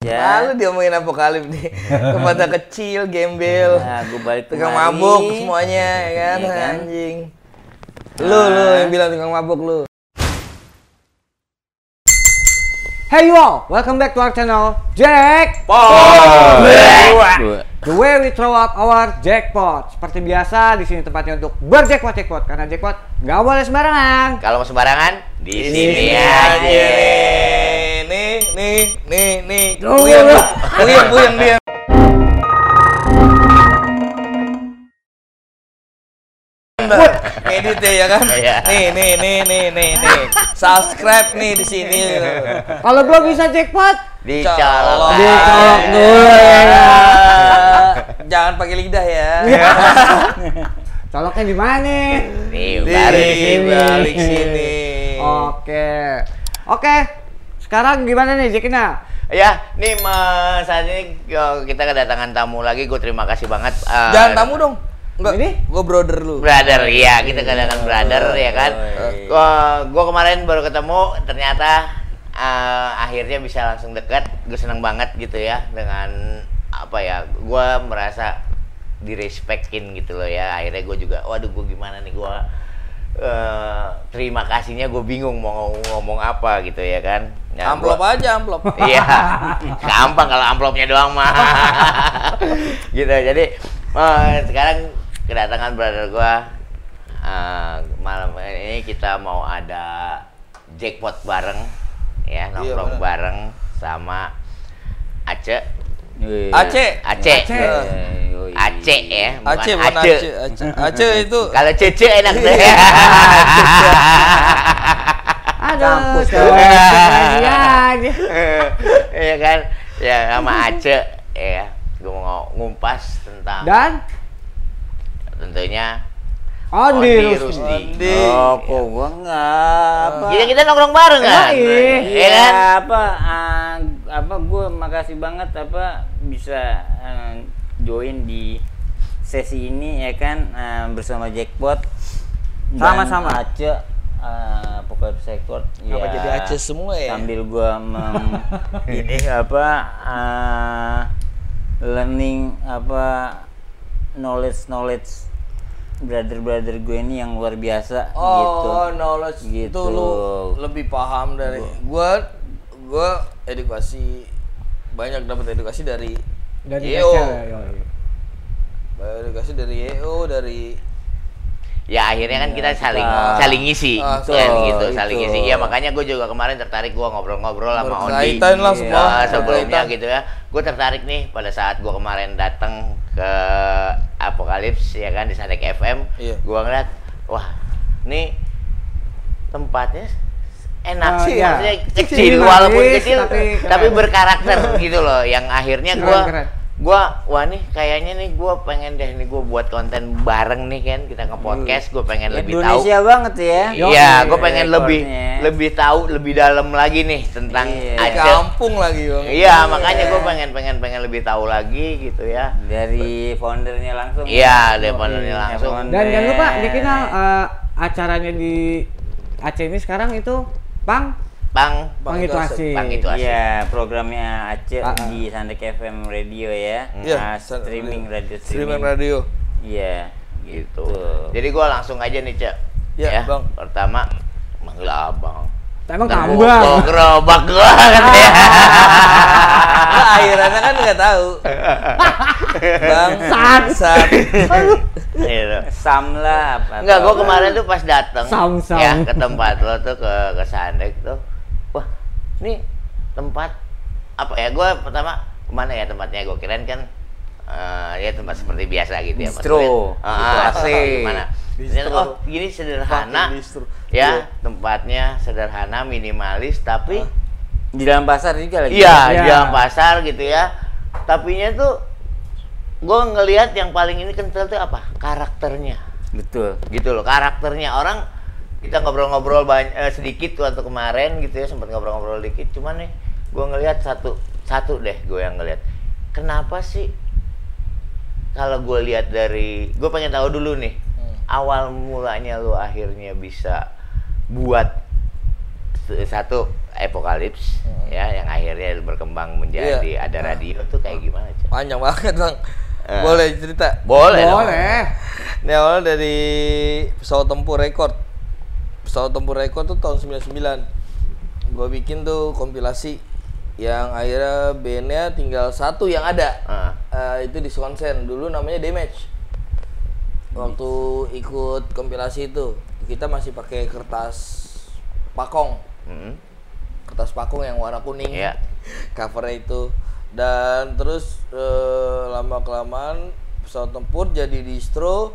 Ya. Lalu dia ngomongin apokalip nih. Tempatnya kecil, gembel. Nah, gue balik Tukang kemari. mabuk semuanya ya kan, Iya kan? anjing. Lu lu yang bilang tukang mabuk lu. Hey you all, welcome back to our channel Jackpot. Dua. The way we throw up our jackpot. Seperti biasa, di sini tempatnya untuk berjackpot jackpot karena jackpot nggak boleh sembarangan. Kalau mau sembarangan di sini Ini aja. Nih, nih, nih, nih. Lu. puyeng, puyeng dia. Edit ya, ya kan? Iya. Nih, nih, nih, nih, nih, nih. Subscribe nih di sini. Kalau belum bisa jackpot, Dicolok. Dicolok dulu ya. Jangan pakai lidah ya. coloknya di mana? Nih, Di di sini. balik sini. Oke, oke. Sekarang gimana nih Jackina? Ya, nih Mas, saat ini yo, kita kedatangan tamu lagi. Gue terima kasih banget. eh, Jangan tamu dong. Enggak, Ini? gue brother lu. Brother, iya kita kedatangan brother ya kan. Gua, gua kemarin baru ketemu, ternyata eh, akhirnya bisa langsung dekat. Gue seneng banget gitu ya dengan apa ya? Gua merasa direspekin gitu loh ya. Akhirnya gue juga, waduh gue gimana nih gua eh, terima kasihnya gue bingung mau ngomong apa gitu ya kan. Nah, amplop gua- aja, amplop. Iya, gampang kalau amplopnya doang mah. gitu. Jadi eh, sekarang kedatangan brother gua eh, malam ini kita mau ada jackpot bareng ya nongkrong bener. bareng sama Ace. Aceh. Aceh. Aceh. Aceh ya, bukan Aceh. Aceh. Aceh, Aceh itu Kalau Cece enak deh. Aduh, Kampus, cewek lagi aja. Iya kan? Ya sama Aceh ya. Gue mau ngumpas tentang Dan tentunya Ondi Ondi Rusdi. Rusdi. Di. Oh, kok gua enggak apa. Kita kita nongkrong bareng kan? Iya, iya. Iya kan? apa ah, apa gua makasih banget apa bisa ah, join di sesi ini ya kan ah, bersama Jackpot Sama-sama. Aceh uh, pokoknya Sekot Apa jadi Aceh semua ya? sambil gua mem, ini apa ah, learning apa knowledge knowledge brother brother gue ini yang luar biasa gitu Oh, knowledge itu Gitu. lu lebih paham dari gua gua edukasi banyak dapat edukasi dari Dari EO. Aceh, yoi. Banyak edukasi dari EO dari Ya akhirnya kan kita saling kita- saling ngisi, Ah, kan betul, gitu, saling itu. ngisi. Ya makanya gue juga kemarin tertarik gue ngobrol-ngobrol sama Ondi. Lah semua, Ya, sebelumnya gitu ya. Gue tertarik nih pada saat gue kemarin datang ke Apokalips ya kan di Sanek FM. Iya. Gue ngeliat, wah, nih tempatnya enak Oh, sih, iya. maksudnya Kecil, kecil, walaupun kecil tapi tapi, berkarakter gitu loh. Yang akhirnya Keren, gue gua wah nih kayaknya nih gua pengen deh nih gua buat konten bareng nih kan kita nge-podcast gua pengen lebih tahu Indonesia banget ya Iya, gue pengen lebih Rekornya. lebih tahu lebih dalam lagi nih tentang Iya. Aceh. kampung lagi, Bang. Iya, makanya gue pengen pengen pengen lebih tahu lagi gitu ya. dari foundernya langsung Iya, dari foundernya Iya, langsung. founder. Dan jangan lupa Jackina eh, acaranya di Aceh ini sekarang itu Pang Bang, Pang itu asik. Bang itu asik. Iya, programnya Aceh Ah, ah. di Sandek FM Radio ya. Iya, Nah, San- streaming radio Streaming streaming. radio. Iya, gitu. gitu. Jadi gue langsung aja nih, Cek. Iya, Bang. Pertama manggil abang. Emang tambah. gua- gua gerobak gua katanya. Nah, akhirannya kan nggak tahu. Bang, sat, sat. Gitu. Sam lah. Enggak, gue kemarin tuh pas dateng Sam, sam. ya ke tempat lo tuh ke ke Sandek tuh, ini tempat apa ya? Gue pertama ke mana ya tempatnya? Gue kirain kan eh, ya tempat seperti biasa gitu ya. Bistro. ah, Gitu, ah, asik. Gimana? Ternyata, oh, gini sederhana, bistro. ya Iya. tempatnya sederhana, minimalis, tapi Di dalam pasar juga lagi. iya Iya. di dalam pasar gitu ya. Tapinya tuh gue ngelihat yang paling ini kental tuh apa? Karakternya Betul. gitu loh karakternya orang kita ngobrol-ngobrol banyak sedikit waktu kemarin gitu ya sempat ngobrol-ngobrol dikit cuman nih gue ngelihat satu satu deh gue yang ngelihat kenapa sih kalau gue lihat dari gue pengen tahu dulu nih awal mulanya lu akhirnya bisa buat satu Epokalips ya yang akhirnya berkembang menjadi Iya. ada radio tuh kayak gimana Cak? Panjang banget bang. Eh. Boleh cerita? Boleh dong. Boleh. Ini awalnya dari pesawat tempur rekor. Pesawat tempur rekor tuh tahun 99. Gue bikin tuh kompilasi yang akhirnya bandnya tinggal satu yang ada. Ah. Eh, itu di Skonsen. Dulu namanya Damage. Waktu ikut kompilasi itu kita masih pakai kertas pakong. Mm-mm. Kertas pakong yang warna kuning. Iya. Covernya itu. Dan terus eh, lama kelamaan pesawat tempur jadi distro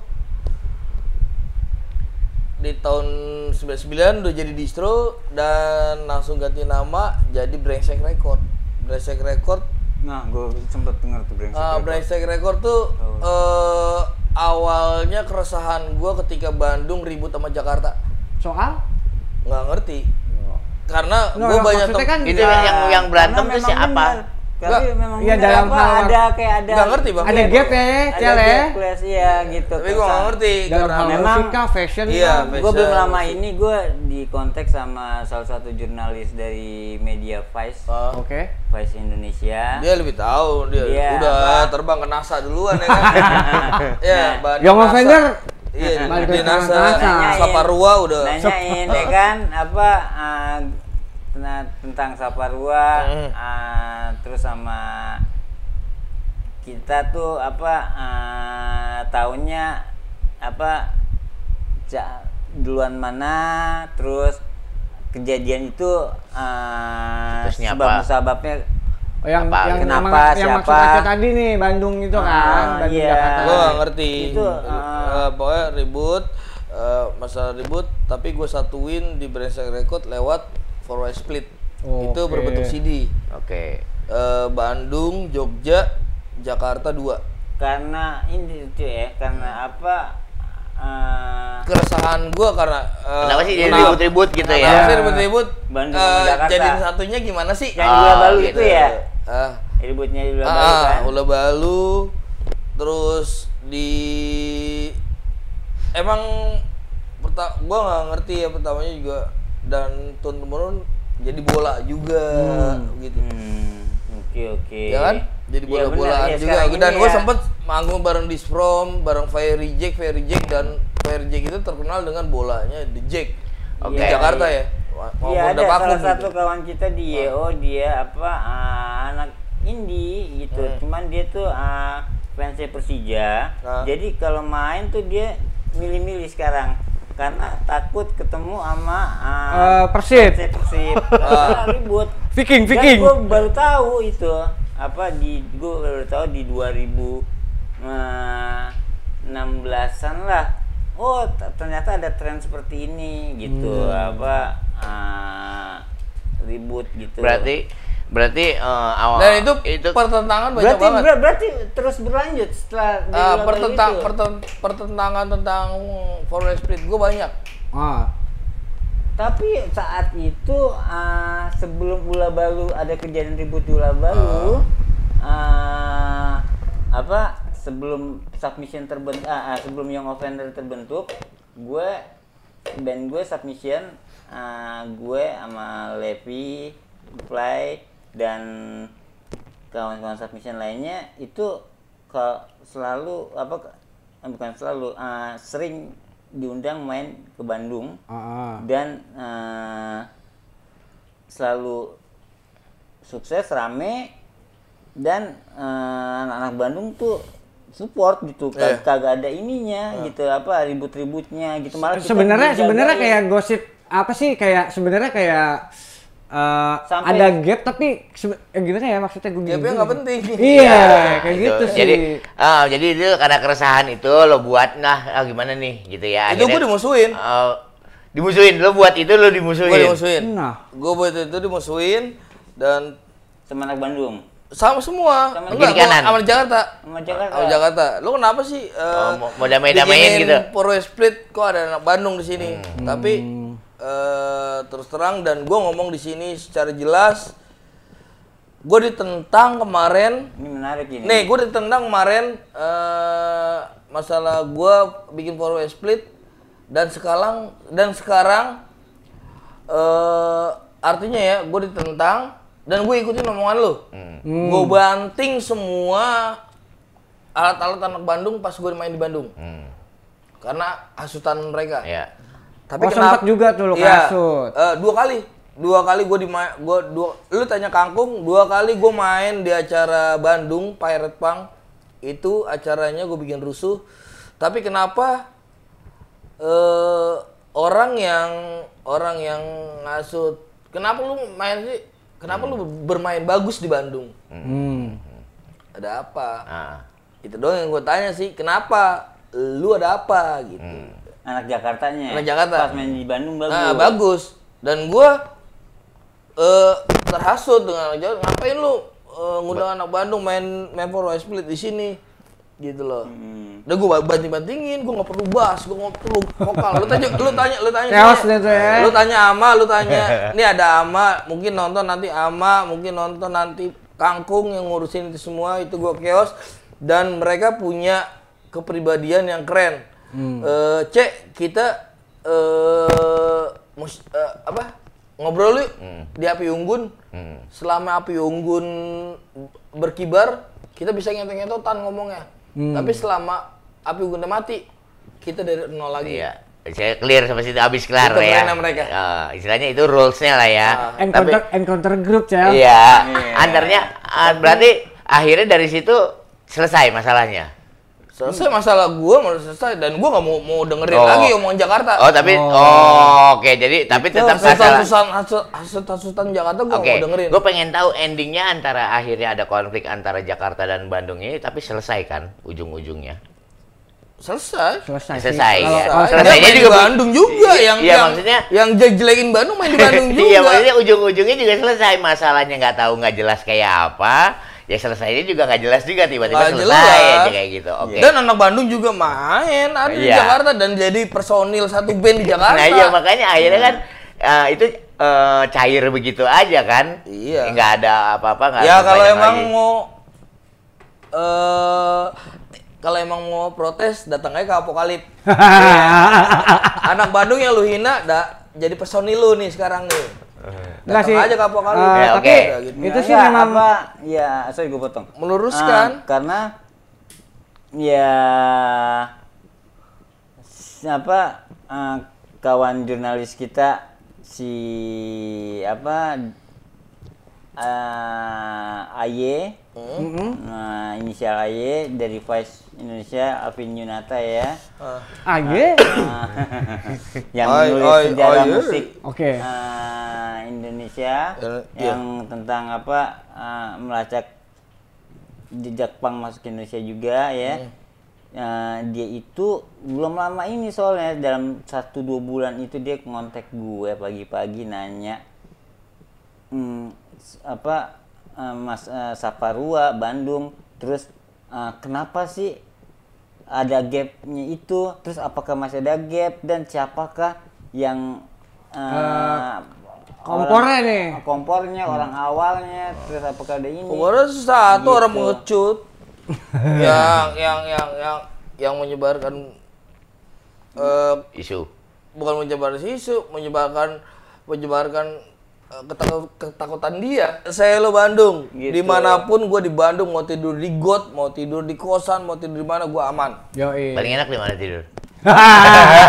di tahun 99 udah jadi distro dan langsung ganti nama jadi Brengsek Record. Brengsek Record Nah, gue sempet denger tuh brengsek. Ah, Record. Brengsek Record tuh eh awalnya keresahan gua ketika Bandung ribut sama Jakarta. Soal? nggak ngerti. Karena Nggak, gua banyak tem- kan Itu yang yang berantem Karena tuh siapa? Tapi memang Iya, dalam apa, hal- ada kayak ada Nggak ngerti, Bang. Ada gap ya, ada Cel ya. iya gitu. tapi gua nggak ngerti Dalam karena hal memang- musika, fashion Iya, kan. fashion. Gue belum lama ini gue di kontak sama salah satu jurnalis dari media Vice, Ah, Oke. Vice Indonesia. dia lebih tahu dia Dia udah apa? terbang ke NASA duluan ya kan. ya, Young NASA. Offender Iya, di NASA. NASA. Nanyain. Saparua udah. nanyain ya kan apa uh, tena- tentang Saparua Hmm. uh, terus sama kita tuh apa uh, tahunnya apa ja- duluan mana terus kejadian itu uh, Terusnya apa? sebab-sebabnya Oh, yang Apa? yang Kenapa? yang maksud Siapa? Aceh tadi nih Bandung itu kan, Ah, Bandung iya. Jakarta. Ngerti. Itu, Eh, ah. pokoknya ribut eh, masalah ribut tapi gue satuin di Brengsek Record lewat Forward Split. Itu Oke. berbentuk CD. Oke. Eh, Bandung, Jogja, Jakarta dua. karena ini tuh ya karena apa uh, Keresahan gue karena eh, Kenapa sih jadi kenapa- ribut-ribut gitu kenapa ya? sih ribut-ribut? Bandung Jakarta. Jadiin satunya gimana sih? yang Ah, Ula Balu gitu. itu ya Ah, ributnya di Ula Balu ah, kan Ula Balu, terus di emang gua nggak ngerti ya pertamanya juga dan turun temurun jadi bola juga gitu. Hmm, oke oke. Ya kan? Jadi Iya, bola-bolaan ya, juga. Sekarang dan ini gue ya. sempet manggung bareng Disprom bareng Fairy Jack Fairy Jack dan Fairy Jack itu terkenal dengan bolanya The Jack. Oke. di Jakarta ya? Iya ada salah gitu. satu kawan kita di YO dia apa ah, anak indie gitu. Hmm. cuman dia tuh ah, fansnya Persija. Nah. jadi kalau main tuh dia milih-milih sekarang karena takut ketemu sama ah, Eh, Persib. Persib Ah. ribut Viking, Viking. gue baru tahu itu apa di gue baru tahu di 2016an lah. Oh t- ternyata ada tren seperti ini gitu Hmm. apa ah, ribut gitu. Berarti berarti eh, awal dan itu, pertentangan banyak berarti banget ber- berarti terus berlanjut setelah di Ah, pertentang itu? perten- pertentangan tentang forward split gue banyak Ah. Tapi saat itu ah, sebelum Ula Balu ada kejadian ribut di Ula Balu, ah, apa sebelum submission terbentuk, ah, ah, sebelum Young Offender terbentuk, gue band gue submission, ah, gue sama Levi, Fly dan kawan-kawan submission lainnya itu ke selalu apa eh, bukan selalu ah, sering diundang main ke Bandung. Ah, ah. dan eh, selalu sukses rame. Dan anak-anak Bandung tuh support gitu. Kag- kagak ada ininya gitu apa ribut-ributnya gitu. Malah sebenarnya sebenarnya kayak gosip apa sih? Kayak sebenarnya kayak eh, Sampai- ada gap tapi eh, gimana ya maksudnya gue Gapnya nggak penting. iya kayak gitu, sih Jadi ah, jadi itu karena keresahan itu lo buat nah ah, gimana nih gitu ya. itu gue dimusuhin. Eh, dimusuhin lo buat itu lo dimusuhin. gue dimusuhin. Nah. Gue buat itu dimusuhin dan sama anak Bandung? Sama semua. Sama enggak kiri kanan. sama Jakarta. Sama Jakarta? Sama Jakarta. Lu kenapa sih eh, Oh, mau- mau damai-damain gitu? Forward split? Kok ada anak Bandung di sini? Hmm. tapi eh, terus terang dan gue ngomong di sini secara jelas gue ditentang kemarin ini menarik ini nih gue ditentang kemarin eh, masalah gue bikin forward split dan sekarang dan sekarang eh artinya ya gue ditentang dan gue ikutin omongan lu Hmm. gue banting semua alat-alat anak Bandung pas gue main di Bandung Hmm. karena hasutan mereka Ya. Tapi Oh, sempet juga tuh lu Iya, kasut. eh, dua kali. Dua kali gue di gua dua lu tanya kangkung dua kali gue main di acara Bandung Pirate Punk. Itu acaranya gue bikin rusuh. Tapi kenapa eh orang yang orang yang ngasut kenapa lu main sih? Kenapa lu bermain bagus di Bandung? Hmm. ada apa? Ah. itu doang yang gue tanya sih kenapa? Lu ada apa? Gitu Anak Jakartanya. Anak Jakarta. Pas main di Bandung bagus. Nah, bagus. Dan gua eh terhasut dengan anak Jawa. Ngapain lu eh, ngundang anak Bandung main main for West Split di sini? Gitu loh. Hmm. Udah gua banting-bantingin, gua nggak perlu bass, gua nggak perlu vokal. Lu tanya, lu tanya, lu tanya. Chaos tuh ya. Lu tanya Ama, lu tanya. Ini ada Ama, mungkin nonton nanti Ama, mungkin nonton nanti Kangkung yang ngurusin itu semua itu gua chaos dan mereka punya kepribadian yang keren. Eh, Cek, kita eh mus- eh, apa? Ngobrol yuk di api unggun. Hmm. Selama api unggun berkibar, kita bisa ngentot-ngentotan ngomongnya. Tapi selama api unggunnya mati, kita dari nol lagi. Iya. Saya clear sampai situ habis kelar Itu ya. mereka. Ah, istilahnya itu rules-nya lah ya. Tapi Encounter encounter group, Cel. iya, antarnya ah, berarti akhirnya dari situ selesai masalahnya. Selesai masalah gua mau selesai dan gua nggak mau mau dengerin Oh. lagi omongan Jakarta. Oh, tapi oh, oke. Jadi tapi tetap masalah. Hasutan hasutan hasutan Jakarta gua nggak Oke, mau dengerin. gue pengen tahu endingnya antara akhirnya ada konflik antara Jakarta dan Bandung ini, tapi selesai kan ujung-ujungnya. Selesai. Selesai. sih. Selesai, Kalau- ya. Selesai. Selesainya juga Bandung juga I- yang iya, yang, maksudnya- yang jelek-jelekin Bandung main di Bandung juga. Iya, maksudnya ujung-ujungnya juga selesai. Masalahnya nggak tahu nggak jelas kayak apa. Ya selesainya juga nggak jelas juga tiba-tiba selesai jelas. aja kayak gitu. Oke. Dan anak Bandung juga main ada di Iya. Jakarta dan jadi personil satu band di Jakarta. Nah iya makanya akhirnya kan eh, itu eh, cair begitu aja kan. Iya. Nggak ada apa-apa. nggak ya kalau emang lagi. mau eh kalau emang mau protes datang aja ke Apokalip. Anak Bandung yang lu hina da, jadi personil lu nih sekarang nih. Enggak sih. aja ke Apokalip. Eh, Ya, tapi gitu. itu sih Nggak, memang apa ya sorry gue potong Meluruskan. Ah, karena ya siapa ah, kawan jurnalis kita si apa ah, AY nah inisial AY dari Vice Indonesia Alvin Yunata ya Ah. Ah, iya? Ah, yang Ay, menulis ay, sejarah ay, musik Oke. ah, Indonesia Ya, yang tentang apa ah, melacak jejak pang masuk ke Indonesia juga ya. Hmm. Ah, dia itu belum lama ini soalnya dalam satu dua bulan itu dia ngontek gue pagi-pagi nanya hmm, apa ah, Mas ah, Saparua Bandung terus ah, kenapa sih ada gapnya itu terus apakah masih ada gap dan siapakah yang uh, kompornya orang- nih. kompornya orang awalnya terus apakah ada ini satu orang Gitu. mengecut yang yang yang yang yang menyebarkan eh isu. bukan menyebarkan isu, menyebarkan menyebarkan eh, ketakut- ketakutan dia. Saya lo Bandung, Gitu. di mana pun gue di Bandung mau tidur di got, mau tidur di kosan, mau tidur di mana gue aman. Yoi. Paling enak di mana tidur?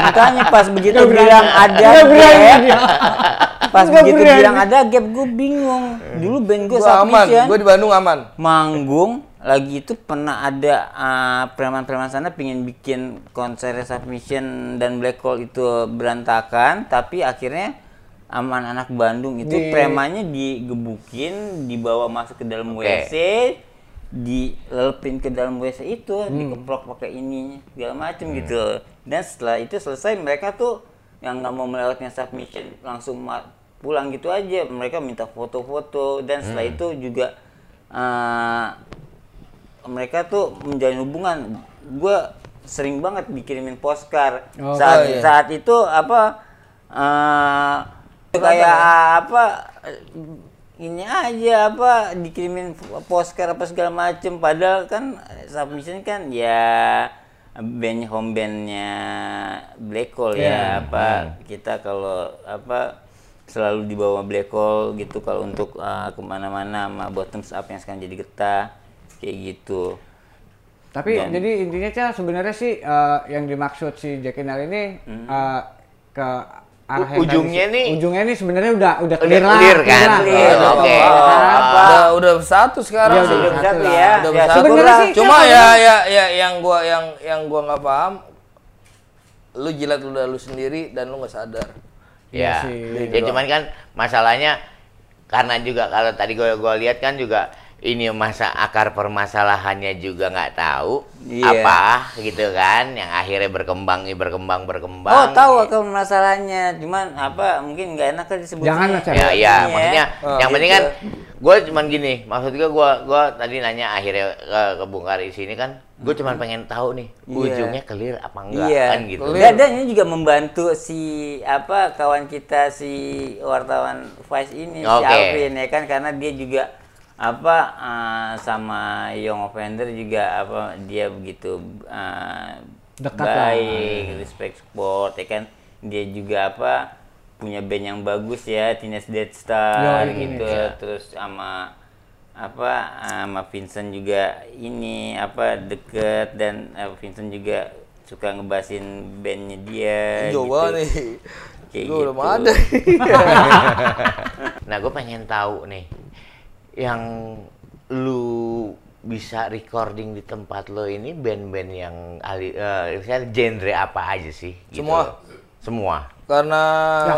makanya pas begitu berani. bilang ada berani gap pas Nggak begitu berani. bilang ada gap gue bingung dulu band gue Gue aman, gue di Bandung aman. manggung lagi itu pernah ada uh, preman-preman sana pingin bikin konser submission dan black hole itu berantakan tapi akhirnya aman anak Bandung itu Di- premannya digebukin dibawa masuk ke dalam Oke. WC dilelepin ke dalam WC itu dikeprok pakai ini segala macem gitu. Dan setelah itu selesai mereka tuh yang nggak mau melewatnya submission langsung pulang gitu aja. Mereka minta foto-foto. Dan setelah itu juga uh, mereka tuh menjalin hubungan. Gue sering banget dikirimin postcard. Oh, saat iya. saat itu apa eh kayak apa eh, ini aja apa dikirimin postcard apa segala macem. Padahal kan submission kan ya band home bandnya Black Hole ya. Apa kita kalau apa selalu dibawa black hole gitu kalau untuk uh, ke mana-mana sama bottoms up yang sekarang jadi getah kayak gitu. Tapi Dan- jadi intinya Cah sebenarnya sih eh, yang dimaksud si Jack Nell ini eh, ke arah yang ujungnya tadi- nih- ujungnya nih sebenarnya udah udah Udah clear lah. clear kan? lah. Clear, Udah oke. clear. Oh, apa? udah udah bersatu sekarang Iya, sih. udah Udah lah. ya. Udah Ya. Sebenarnya sih Cuma ya ya ya yang gua yang yang gua nggak paham lu jilat ludah lu sendiri dan lu nggak sadar. Iya Ya, sih. ya cuman kan masalahnya karena juga kalau tadi gue gua lihat kan juga ini masa akar permasalahannya juga nggak tahu Iya. apa gitu kan yang akhirnya berkembang berkembang berkembang Oh tahu akal masalahnya, cuman apa mungkin nggak enak kan disebutnya. Jangan lah, Cak. ya iya maksudnya Oh, yang penting gitu. kan gue cuman gini maksud gue gue gue tadi nanya akhirnya ke, ke Bung Kari sini kan gue cuman pengen tahu nih Iya. ujungnya clear apa enggak Iya. kan gitu Dan, dan ini juga membantu si apa kawan kita si wartawan Vice ini si Oke. Alvin ya kan karena dia juga apa eh, sama Young Offender juga apa dia begitu eh, Dekat lah. baik, respect sport ya kan dia juga apa punya band yang bagus ya Teenage Dead Star gitu Teenage, terus sama apa sama Vincent juga ini apa deket dan eh, Vincent juga suka ngebasin bandnya dia Jauh gitu. banget nih. Kayak Gue belum gitu. ada. Nah, gue pengen tahu nih, yang lu bisa recording di tempat lo ini band-band yang ali, eh, misalnya genre apa aja sih? Gitu Semua. Semua. karena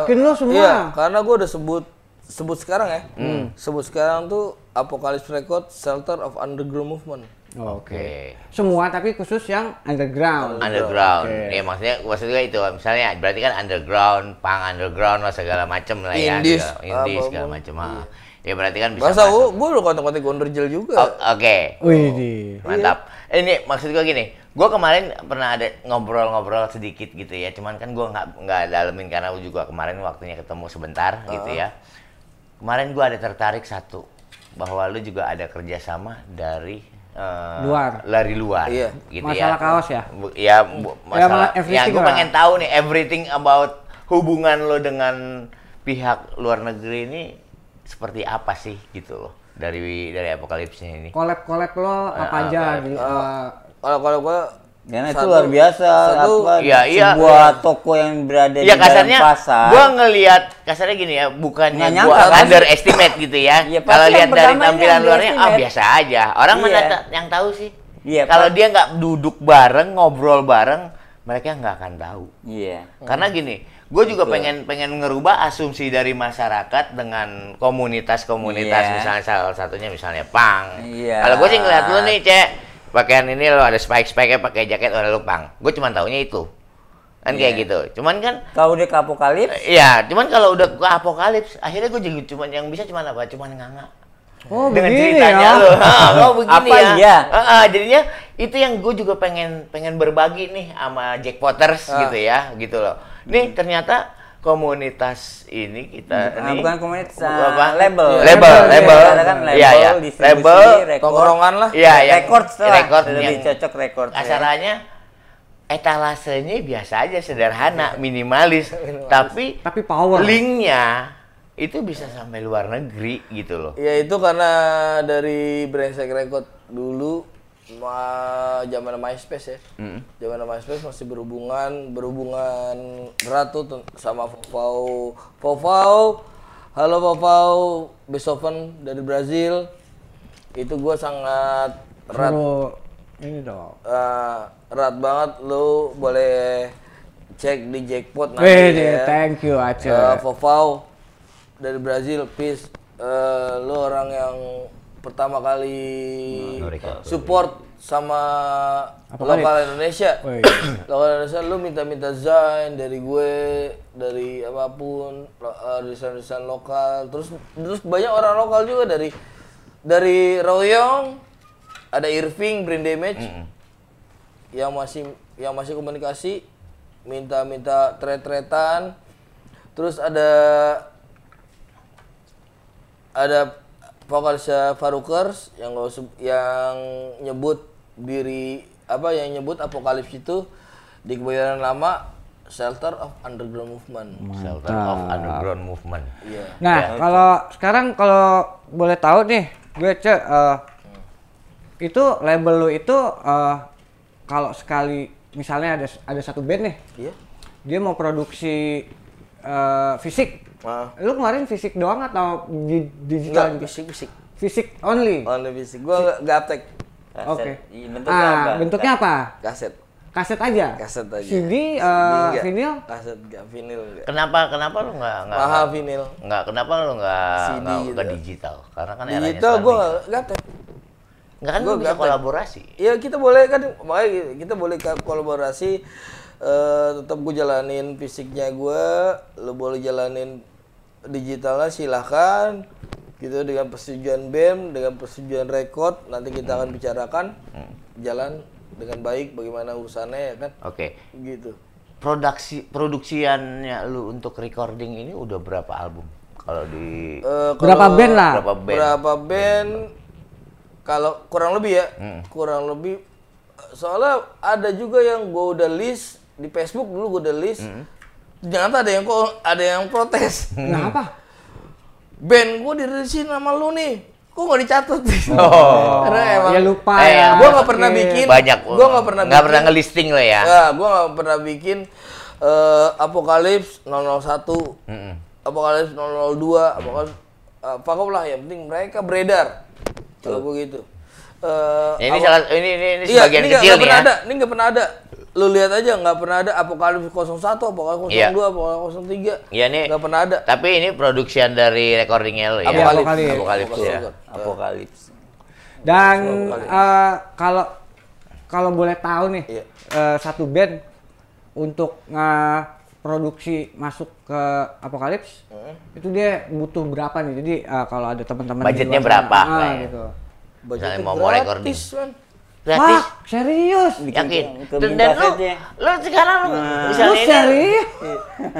Yakin lu semua? Iya, karena gue udah sebut sebut sekarang ya. Hmm. Sebut sekarang tuh Apocalypse Record Shelter of Underground Movement. Oke. Semua tapi khusus yang underground. Underground. Oke. Ya maksudnya maksudnya itu misalnya berarti kan underground, punk underground segala macam lah ya. Indies, segala, indies segala macam. ah. Ya berarti kan bisa Masa masuk. gue udah kontak-kontak Gondorjel juga. Oke. Wih, di. Mantap. Eh, Ini maksud gue gini, gue kemarin pernah ada ngobrol-ngobrol sedikit gitu ya, cuman kan gue nggak nggak dalemin karena gua juga kemarin waktunya ketemu sebentar gitu ya. Kemarin gue ada tertarik satu bahwa lu juga ada kerjasama dari eh, Luar. dari luar, Iya. gitu Masalah ya. kaos ya? Bu- ya, bu- masalah. ma- Ya, everything gue pengen tahu nih everything about hubungan lo dengan pihak luar negeri ini seperti apa sih gitu loh dari dari apokalipsnya ini. Collab-collab lo apa Ah, aja di, Ah, eh, Kalau kalau gue Karena itu luar biasa satu, apa Iya, iya. sebuah toko yang berada Ya di kasarnya, dalam pasar. gua ngelihat kasarnya gini ya, bukannya Nggak gua nyangka, kan? underestimate gitu ya. Iya, pasti Kalau yang lihat dari tampilan luarnya, ah underestimate. biasa aja. Orang mana Iya. ta- yang tahu sih? Iya, Kalau dia nggak duduk bareng, ngobrol bareng, mereka nggak akan tahu. Iya. Karena gini, gue juga pengen pengen ngerubah asumsi dari masyarakat dengan komunitas-komunitas Iya. misalnya salah satunya misalnya pang. Iya. Kalau gue sih ngeliat lu nih cek pakaian ini lo ada spike-spike pakai jaket warna lu pang. Gue cuma taunya itu. Kan kayak Iya. gitu. Cuman kan Kalau udah ke apokalips, Iya, cuman kalau udah ke apokalips, akhirnya gue juga cuma yang bisa cuma apa? Cuman nganga. Oh, Dengan begini ceritanya ya. lo. oh, begini Apa ya. iya? Heeh, jadinya itu yang gue juga pengen pengen berbagi nih sama Jack Potters Ah. gitu ya, gitu loh. Nih ternyata komunitas ini kita Ah, nih bukan komunitas, bu- ah, apa? label. label, Label, label, iya. Katakan label, Iya, iya. distribusi, label, record. tongkrongan lah. iya, yang record lah. record lebih yang cocok record. ya. kasarannya etalasenya biasa aja sederhana, minimalis, tapi Tapi power. linknya itu bisa sampai luar negeri gitu loh. Ya itu karena dari Brengsek Record dulu ma zaman MySpace ya. Zaman MySpace masih berhubungan berhubungan erat tuh ten- sama Fofau. Fofau, halo Fofau, Beethoven dari Brazil. Itu gua sangat erat ini dong. eh, erat banget lu boleh cek di jackpot nanti Wih, ya. thank you Aceh. Eh, Fofau dari Brazil, peace. Eh, lu orang yang pertama kali support sama Apokalips. lokal Indonesia. Wih. lokal Indonesia lu minta-minta zain dari gue, dari apa pun, eh, desain-desain lokal. Terus terus banyak orang lokal juga dari dari Royong, ada Irving, Brain Damage yang masih yang masih komunikasi minta-minta tret-tretan terus ada ada vokalisnya Farukers yang usah- yang nyebut diri apa yang nyebut apokalips itu di kebayoran lama Shelter of Underground Movement. Shelter of Underground Movement. Iya. Nah, kalau sekarang kalau boleh tahu nih, gue cek eh, itu label lu itu eh, kalau sekali misalnya ada ada satu band nih, Iya. dia mau produksi eh, fisik. Ah. Lu kemarin fisik doang atau di digital Enggak, juga? fisik fisik. Fisik only. Only fisik. Gua nggak nggak aptek. Kaset. Oke. Iya, bentuknya Ah, apa? bentuknya apa? Kaset. Kaset aja. Kaset aja. CD, eh, enggak. vinyl. Kaset enggak, vinyl enggak. Kenapa kenapa lu nggak nggak Mahal vinyl. nggak kenapa lu nggak CD nggak gitu. ke digital? Karena kan eranya Digital sekarang gua digital. nggak nggak aptek. nggak kan gua bisa nggak kolaborasi. Ya kita boleh kan makanya kita boleh kolaborasi eh tetap gue jalanin fisiknya gue, lo boleh jalanin digitalnya silahkan gitu dengan persetujuan BEM, dengan persetujuan rekod nanti kita akan bicarakan jalan dengan baik bagaimana urusannya ya kan Oke. gitu. Produksi produksiannya lu untuk recording ini udah berapa album? Kalau di Eh, Berapa kalau- band lah? berapa band? Berapa band? Kalau kurang lebih ya, kurang lebih. Soalnya ada juga yang gue udah list di Facebook dulu gue udah list. Ternyata ada yang kok ada yang protes. Kenapa? Band gue dirilisin sama lu nih. Kok gak dicatat? Oh. Karena emang Ya lupa Eh, ya. gue gak pernah Oke. bikin. banyak. Gue gak pernah nggak pernah ngelisting lo ya. Ya, gue gak pernah bikin eh Apokalips 001, Mm-mm. Apokalips 002, Apokalips apa lah yang penting mereka beredar. Kalau gue gitu. Eh, Ya, ini apa- salah ini ini, ini Iya, sebagian ini nggak- kecil nih pernah ya. ada, ini nggak pernah ada. Lu lihat aja nggak pernah ada Apokalips 01, Apokalips 02, Iya. Apokalips 03. Iya nih. Nggak pernah ada. Tapi ini produksian dari recordingnya lo ya. Apokalips. Apokalips, Apokalips. ya. Apokalips. Dan eh, kalau kalau boleh tahu nih Iya. eh, satu band untuk produksi masuk ke Apokalips itu dia butuh berapa nih? Jadi eh, kalau ada teman-teman Budgetnya berapa sana, ah, ya? gitu. Budgetnya mau- mau recording. gratis, man. Gratis. Wah, serius? Yakin. Dan, dan lu, lu sekarang Lu misalnya ini serius?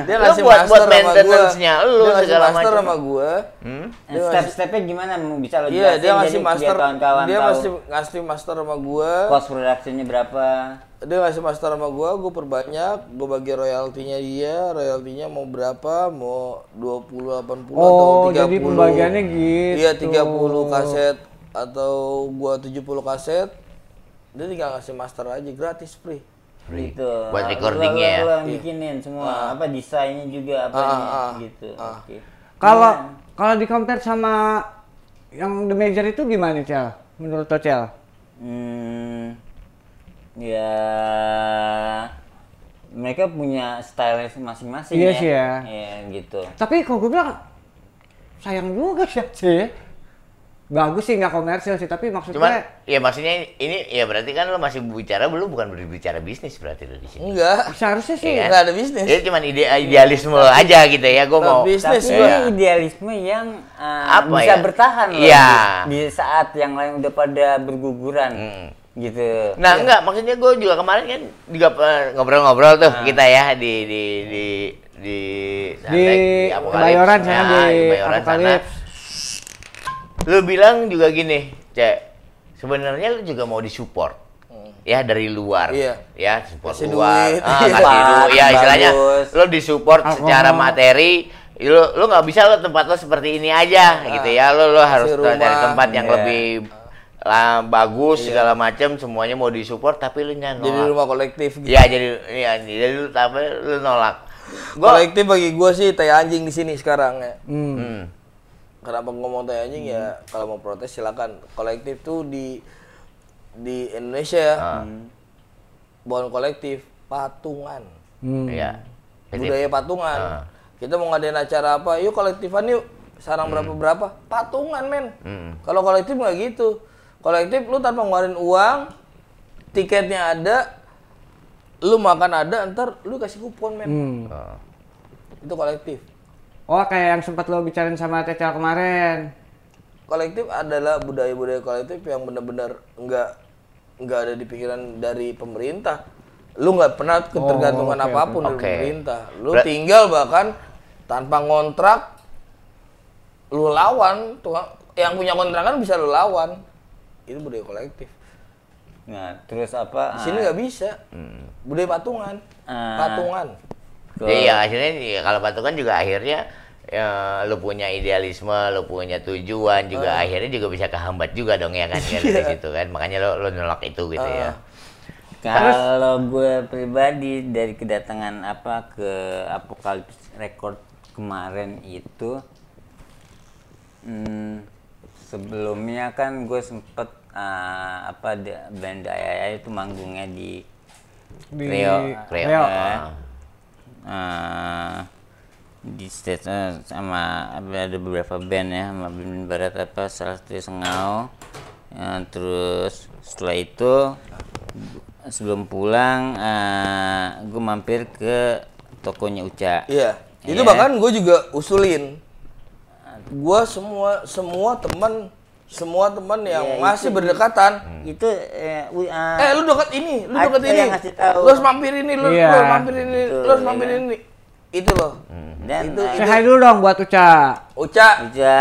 Dia Lu buat- master buat maintenance-nya, lu Dia segala master macam. sama gua. Hmm? Dia Step-stepnya gimana bisa lo Iya, jelasin dia ngasih master. kawan-kawan Dia tahu ngasih master sama gua. cost production-nya berapa. Dia ngasih master sama gua, gua perbanyak, gua bagi royaltinya dia, royaltinya mau berapa? Mau 20 80 Oh, atau 30. jadi pembagiannya gitu. Iya, 30 kaset atau gua 70 kaset. Dia tinggal ngasih master aja gratis free. Free. Gitu. Buat recordingnya ya. lu yang bikinin semua apa desainnya juga apa Ah, ah, gitu. Oke. Kalau kalau di compare sama yang The Major itu gimana, Cel? Menurut lo, Cel? Hmm, ya mereka punya style masing-masing Iya ya. ya. Iya gitu. Tapi kalau gue bilang sayang juga sih, sih. Bagus sih nggak komersil sih, tapi maksudnya Cuman ya maksudnya ini ya berarti kan lo masih bicara belum bukan berbicara bisnis berarti lo di sini. Enggak. seharusnya sih Iya. Enggak ada bisnis. Ini cuman ide idealisme lo aja gitu ya. Gue Nah, mau bisnis Tapi. Iya. idealisme yang uh, Apa bisa ya? bertahan loh Iya. di, di saat yang lain udah pada berguguran. Hmm. Gitu. Nah enggak, maksudnya gue juga kemarin kan juga eh, ngobrol-ngobrol tuh Nah. kita ya di di di di di Apokalips. Bayoran sana Ya, di Bayoran sana. Apokalips. Lu bilang juga gini, Cek. Sebenarnya lu juga mau disupport. Ya dari luar. Iya. Ya, support Kasih luar. duit. Ah, Iya. kasih duit. Ya, istilahnya lu disupport Alkohol. secara materi. Lu lu nggak bisa lo tempat lo seperti ini aja gitu ya. Lu lu harus rumah. tempat yang Iya. lebih lah, bagus segala macam semuanya mau disupport tapi lu nyanyi Jadi rumah kolektif gitu. Iya jadi ya jadi lu tapi lu nolak. Gua kolektif bagi gua sih tai anjing di sini sekarang ya. Hmm. Hmm. Kenapa ngomong tai anjing ya? Kalau mau protes silakan. Kolektif tuh di di Indonesia ya. Ah. Bukan kolektif, patungan. Hmm. Iya. Budaya patungan. Ah. Kita mau ngadain acara apa? Yuk kolektifan yuk. Sarang berapa berapa? Patungan men. Hmm. Kalau kolektif nggak gitu. Kolektif lu tanpa ngeluarin uang, tiketnya ada, lu makan ada, ntar lu kasih kupon men. Hmm. Oh. Itu kolektif. Oh, kayak yang sempat lo bicarain sama Cecel kemarin. kolektif adalah budaya-budaya kolektif yang benar-benar nggak nggak ada di pikiran dari pemerintah. Lu nggak pernah ketergantungan oke, apa pun dari oke. pemerintah. Lu Ber- tinggal bahkan tanpa ngontrak, lu lawan tuh yang punya kontrakan bisa lu lawan. Itu budaya kolektif. Nah, terus apa? Di sini ah, nggak bisa. Budaya patungan, Ah. patungan. Iya, akhirnya ya, kalau patokan juga akhirnya ya, lu punya idealisme, lu punya tujuan juga Ah. akhirnya juga bisa kehambat juga dong ya kan ya, dari situ kan. Makanya lo lo nolak itu gitu ya. Ah. Kalau gue pribadi dari kedatangan apa ke Apocalypse Record kemarin itu, hmm, sebelumnya kan gue sempet ah, apa band Ayaya itu manggungnya di Di Reo, Reo. Reo. eh, eh, di stage eh, sama ada beberapa band ya sama band barat apa salah satu Sengau Ya, terus setelah itu sebelum pulang gue mampir ke tokonya Uca Iya. Itu Iya. bahkan gue juga usulin. Gue semua semua teman semua teman yang Iya, masih itu- berdekatan. itu eh, wi- ah, Eh lu dekat ini, lu dekat ini. Lu harus mampir ini, lu, Iya. lu harus mampir ini, Betul, lu harus iya mampir kan? ini. Itu loh. dan itu- eh, Say hi dulu dong buat Uca. Uca, Uca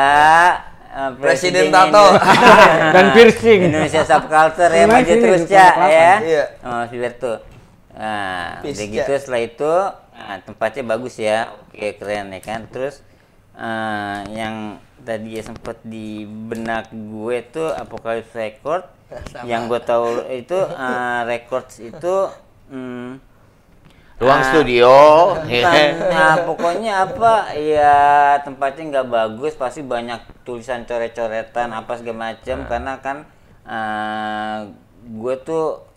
eh, Presiden Tato. Dan piercing. Indonesia Subculture ya maju terus Ca belakang. ya. Iya. Oh, Berto. Nah, udah gitu setelah itu nah, tempatnya bagus ya. Oke, keren ya kan. Terus eh, yang tadi ya sempat di benak gue tuh Apocalypse Record yang gue tahu itu eh, records itu hmm, Ruang ah, studio. Bukan, nah pokoknya apa ya tempatnya nggak bagus pasti banyak tulisan coret-coretan apa segala macam karena kan eh, gue tuh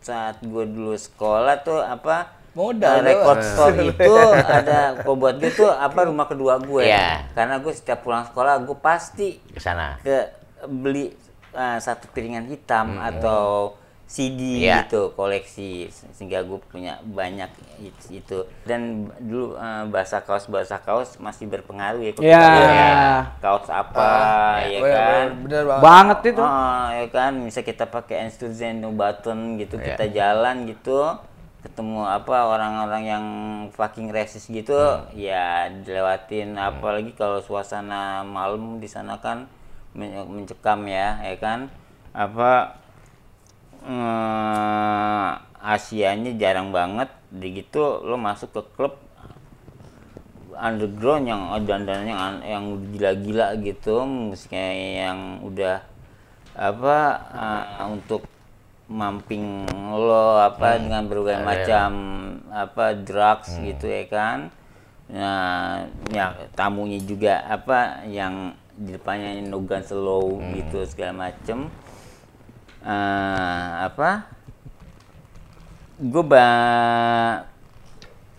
saat gue dulu sekolah tuh apa Modal eh, record doang. store itu ada kok buat gue tuh apa rumah kedua gue Iya. karena gue setiap pulang sekolah gue pasti Ke sana. ke beli uh, satu piringan hitam atau CD Iya. gitu koleksi sehingga gue punya banyak it- itu dan dulu uh, bahasa kaos bahasa kaos masih berpengaruh ya Iya. Ya, kaos apa ya bener, kan bener, bener banget. Banget itu. Ah, ya kan bisa kita pakai Enstuzen no button gitu Iya. kita jalan gitu ketemu apa orang-orang yang fucking racist gitu ya dilewatin apalagi kalau suasana malam di sana kan men- mencekam ya ya kan apa eh, Asianya jarang banget. Di gitu lo masuk ke klub underground yang dandannya yang an- yang gila-gila gitu musiknya yang udah apa uh, untuk mamping lo apa dengan berbagai ada. macam apa drugs gitu ya kan. Nah ya tamunya juga apa yang di depannya nogan slow gitu segala macem Eh, apa? Gue ba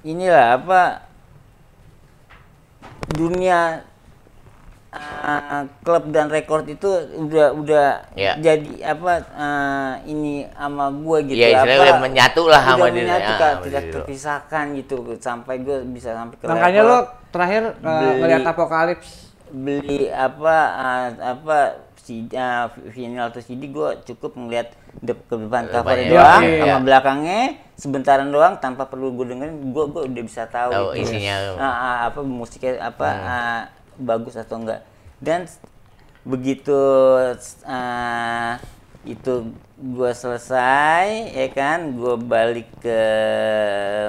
inilah apa? Dunia uh, klub dan rekor itu udah udah Iya. jadi apa uh, ini sama gue gitu Iya, istilahnya apa? udah menyatu lah sama udah diri- menyatu, ah, Kak, sama tidak diri terpisahkan gitu. Sampai gue bisa sampai ke Makanya lo terakhir uh, ngeliat apokalips. beli apa uh, apa si uh, vinyl atau CD gue cukup ngeliat de ke depan covernya doang iya. sama belakangnya sebentaran doang tanpa perlu gue dengerin gue gue udah bisa tahu, Tahu itu. isinya. Ah, ah, apa musiknya apa ah, bagus atau enggak dan begitu ah, itu gue selesai ya kan gue balik ke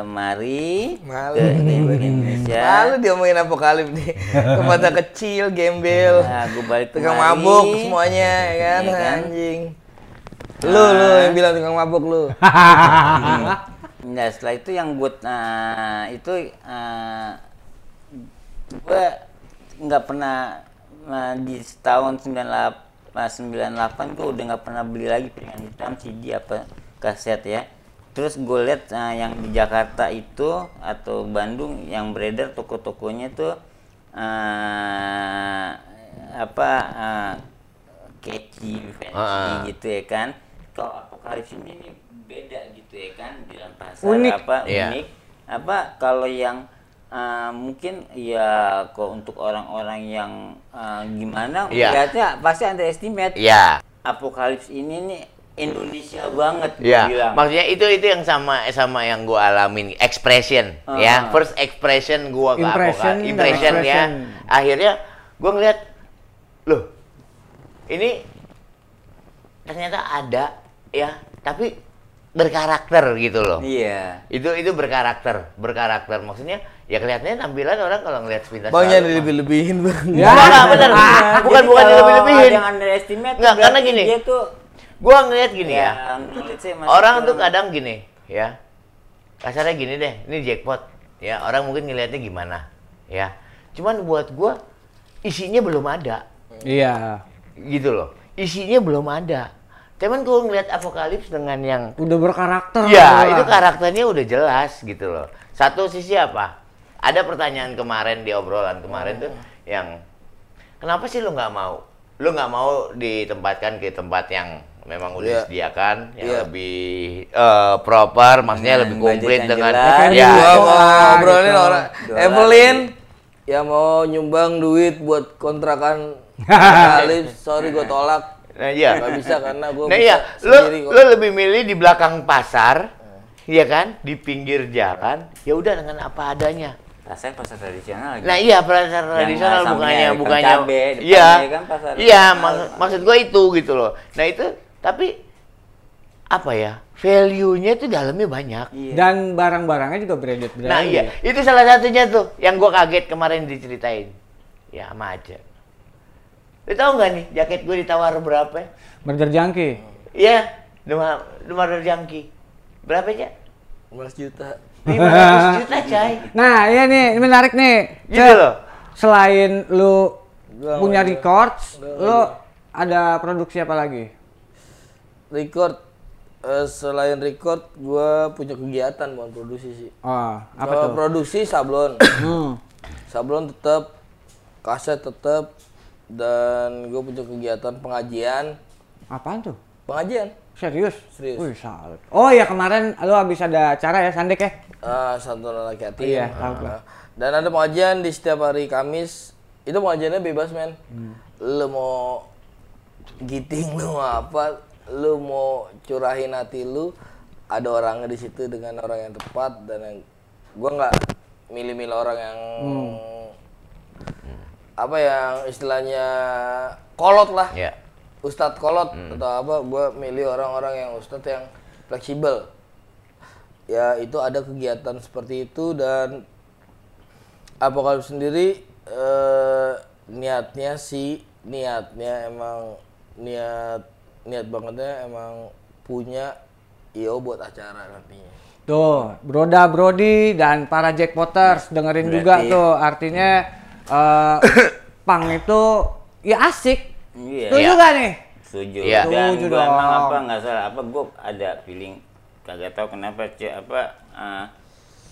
mari Malu ke, ke Indonesia Lalu diomongin apokalip nih. Tempatnya kecil, gembel. Nah, gue balik Tukang kemari. mabuk semuanya ya kan, Iya kan? anjing. Lu lu yang bilang tukang mabuk lu. Nah setelah itu yang gue nah, itu gue nggak pernah nah, di tahun 98 98 gue udah nggak pernah beli lagi piringan hitam CD apa kaset ya terus gue lihat nah, yang di Jakarta itu atau Bandung yang beredar toko-tokonya tuh eh, apa eh, catchy fancy Ah. gitu ya kan kalau apokalips ini beda gitu ya kan di dalam pasar Unik. apa Iya. unik apa kalau yang uh, mungkin ya kok untuk orang-orang yang uh, gimana Iya. melihatnya pasti underestimate Iya. apokalips ini nih Indonesia banget Iya, bilang maksudnya itu itu yang sama sama yang gua alamin expression ya Ah. first expression gua ke Impression apa impression ya akhirnya gua ngeliat loh ini ternyata ada ya tapi berkarakter gitu loh. Iya. Itu itu berkarakter, berkarakter. Maksudnya ya kelihatannya tampilan orang kalau ngelihat sepintas Bang lalu, jangan mah- lebih-lebihin bang. Ya. Enggak, bener. Nah, bukan jadi bukan kalau lebih-lebihin. Ada yang underestimate Enggak, karena gini. Dia tuh Gua ngelihat gini ya. masih Orang tuh kadang gini, ya. Kasarnya gini deh, ini jackpot. Ya, orang mungkin ngelihatnya gimana, ya. Cuman buat gua isinya belum ada, Iya. gitu loh. Isinya belum ada. Cuman kalau ngelihat Apokalips dengan yang Udah berkarakter. Ya, lah. itu karakternya udah jelas gitu loh. Satu sisi apa? Ada pertanyaan kemarin di obrolan kemarin tuh yang kenapa sih lu nggak mau? Lu nggak mau ditempatkan ke tempat yang memang udah Iya. disediakan, yang Iya. lebih eh, proper, maksudnya Dengan lebih komplit dengan jelas. Ya. Gua mau ngobrolin gitu. orang Evelyn yang mau nyumbang duit buat kontrakan Alif, sorry gue tolak. Nah, iya. Gak bisa karena gue Nah iya, lu kok. lu lebih milih di belakang pasar, ya kan, di pinggir jalan, ya udah dengan apa adanya. Rasanya pasar tradisional lagi. Nah iya pasar tradisional bukannya bukannya cabe, iya kan pasar iya tradisional. maksud maksud gue itu gitu loh. Nah itu tapi apa ya value-nya itu dalamnya banyak. Iya. Dan barang-barangnya juga branded branded. Nah iya itu salah satunya tuh yang gue kaget kemarin diceritain. Ya sama aja. Lu tahu nggak nih jaket gue ditawar berapa? Burger Junkie. Iya, Demar Demar Jangki. Berapa ya? 15 juta. 500 juta coy. Nah, iya nih, ini menarik nih. Gitu loh. Selain lu Gua punya ada. records, lu ada produksi apa lagi? Record eh, selain record gue punya kegiatan bukan produksi sih. Oh, apa Kalau tuh? produksi sablon. Hmm. sablon tetap, kaset tetap dan gue punya kegiatan pengajian. Apaan tuh? Pengajian. Serius? Serius. Wih, salut. Oh iya kemarin lu habis ada acara ya, Sandek ya? Eh, Santunan Laki Hati. Iya, tahu gua. Nah, Dan ada pengajian di setiap hari Kamis. Itu pengajiannya bebas, men. Hmm. Lu mau giting, lu mau apa, lu mau curahin hati lu, ada orangnya di situ dengan orang yang tepat dan yang gua nggak milih-milih orang yang Hmm. apa yang istilahnya kolot lah. Ya. Ustadz kolot atau apa gue milih orang-orang yang ustadz yang fleksibel ya itu ada kegiatan seperti itu dan Apokalips sendiri eh, niatnya sih niatnya emang niat niat bangetnya emang punya IO buat acara nantinya Tuh, Broda Brody dan para Jackpoters dengerin juga Berarti- tuh. Artinya eh pang itu ya asik. Iya. Setuju Iya. gak nih? Setuju. Iya. Dan gua emang apa nggak salah apa gue ada feeling kagak tahu kenapa cek apa eh,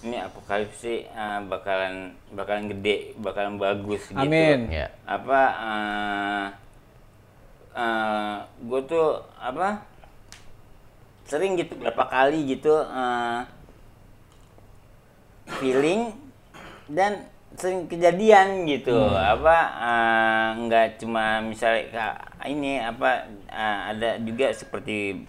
ini apokalips sih eh, bakalan bakalan gede, bakalan bagus gitu. Amin. Ya. Apa eh eh, gue tuh apa sering gitu berapa kali gitu eh, feeling dan sering kejadian gitu apa eh, nggak cuma misalnya ini apa eh, ada juga seperti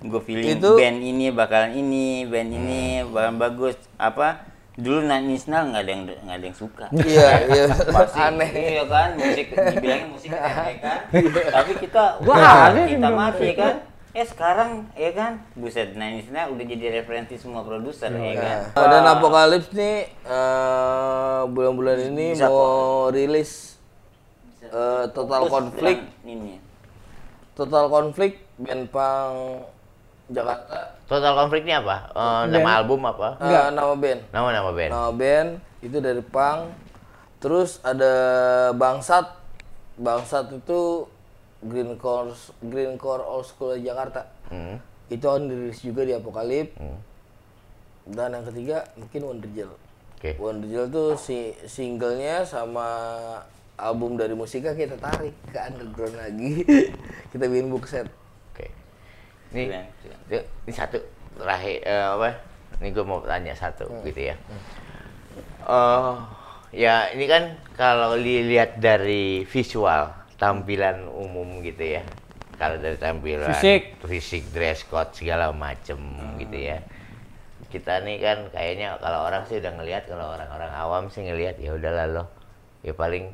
gue feeling Itu- band ini bakalan ini band ini bakalan bagus. Apa? Dulu Nanisnal nggak ada yang nggak ada yang suka. Iya iya. Aneh. Iya kan, musik dibilangin musik aneh kan. Tapi kita Wah, aneh kita yang masih kan. Eh sekarang ya kan, buset Nine udah jadi referensi semua produser ya kan. Nah, dan Apokalips nih eh, bulan-bulan ini Bisa mau rilis eh, Total Konflik ini. Total Konflik band punk Jakarta Total konflik ini apa? Eh, nama album apa? Eh, nama band Nama nama band. nama band itu dari punk terus ada Bangsat Bangsat itu Green Core Green Core Old School Jakarta Hmm. itu on dirilis juga di Apokalip dan yang ketiga mungkin Wondergel Oke. Wondergel tuh si singlenya sama album dari musika kita tarik ke underground lagi kita bikin book set. Ini, Keren, keren. ini ini satu terakhir eh, apa? Ini gue mau tanya satu gitu ya. Eh, ya ini kan kalau dilihat dari visual tampilan umum gitu ya. Kalau dari tampilan Fisik. fisik, dress code segala macem gitu ya. Kita nih kan kayaknya kalau orang sih udah ngelihat, kalau orang-orang awam sih ngelihat ya udahlah loh. Ya paling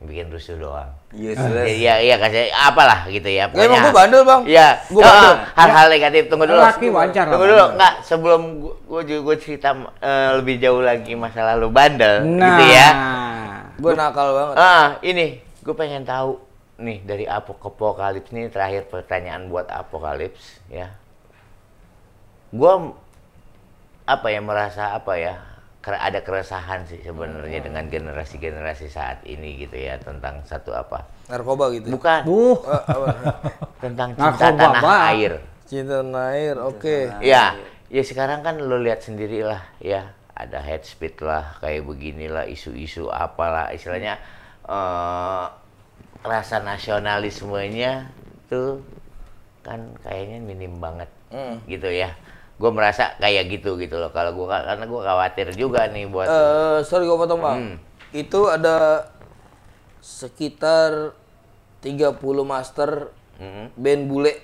bikin rusuh doang. Useless. Iya, iya kasih apalah gitu ya. Ya, emang gua bandel, Bang. Iya. Gua Oh, bandel. hal-hal negatif tunggu dulu. Laki wajar Tunggu dulu, enggak sebelum gua, gua juga gua cerita eh, lebih jauh lagi masa lalu bandel Nah. gitu ya. Gue nakal banget. Ah, ini gue pengen tahu nih dari apokalips nih terakhir pertanyaan buat apokalips ya. Gue apa ya merasa apa ya ada keresahan sih sebenarnya dengan generasi-generasi saat ini gitu ya tentang satu apa Narkoba gitu. bukan Uh, apa? tentang cinta Narkoba, tanah Bang. air Cinta air, oke. ya ya sekarang kan lo lihat sendirilah ya ada head speed lah kayak beginilah isu-isu apalah istilahnya eh rasa nasionalismenya tuh kan kayaknya minim banget Hmm. gitu ya gue merasa kayak gitu gitu loh kalau gue karena gue khawatir juga nih buat Eh, sorry gue potong bang. Hmm. Itu ada sekitar 30 master Mm, band bule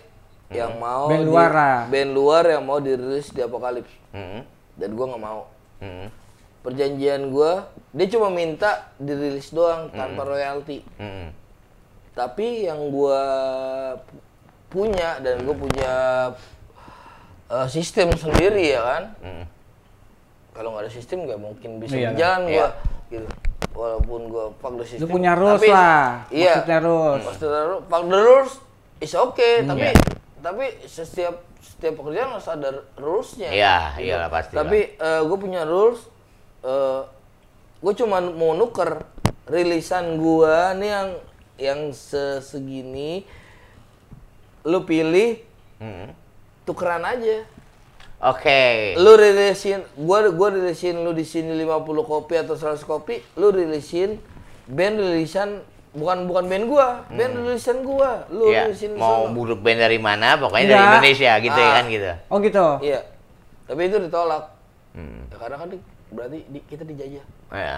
yang mau Band di- luar lah. band luar yang mau dirilis di Apokalips mm, dan gua nggak mau. mm, Perjanjian gua dia cuma minta dirilis doang tanpa royalti. mm, Tapi yang gua pu- punya dan gue punya eh, sistem sendiri ya kan. mm. Kalau nggak ada sistem nggak mungkin bisa Iya. berjalan gua Iya. gitu. Walaupun gua fuck the lu system. punya rules tapi- lah. Iya. Maksudnya rules. Maksudnya ru- fuck the rules is okay, tapi Iya. tapi setiap setiap pekerjaan harus ada rulesnya. Iya, iyalah pasti Tapi gue punya rules, gue cuma mau nuker rilisan gua nih yang yang se- segini, lu pilih Mm. Tukeran aja. oke Lu rilisin, gua gua rilisin lu di sini 50 kopi atau 100 kopi, lu rilisin band rilisan bukan bukan band gua, band rilisan gua. Lu ya rilisin mau buruk band dari mana pokoknya dari Enggak. Indonesia gitu ya Ah. kan gitu Oh gitu. Iya. Tapi itu ditolak. Hmm. Ya, karena kan di- berarti di- kita dijajah. Ya.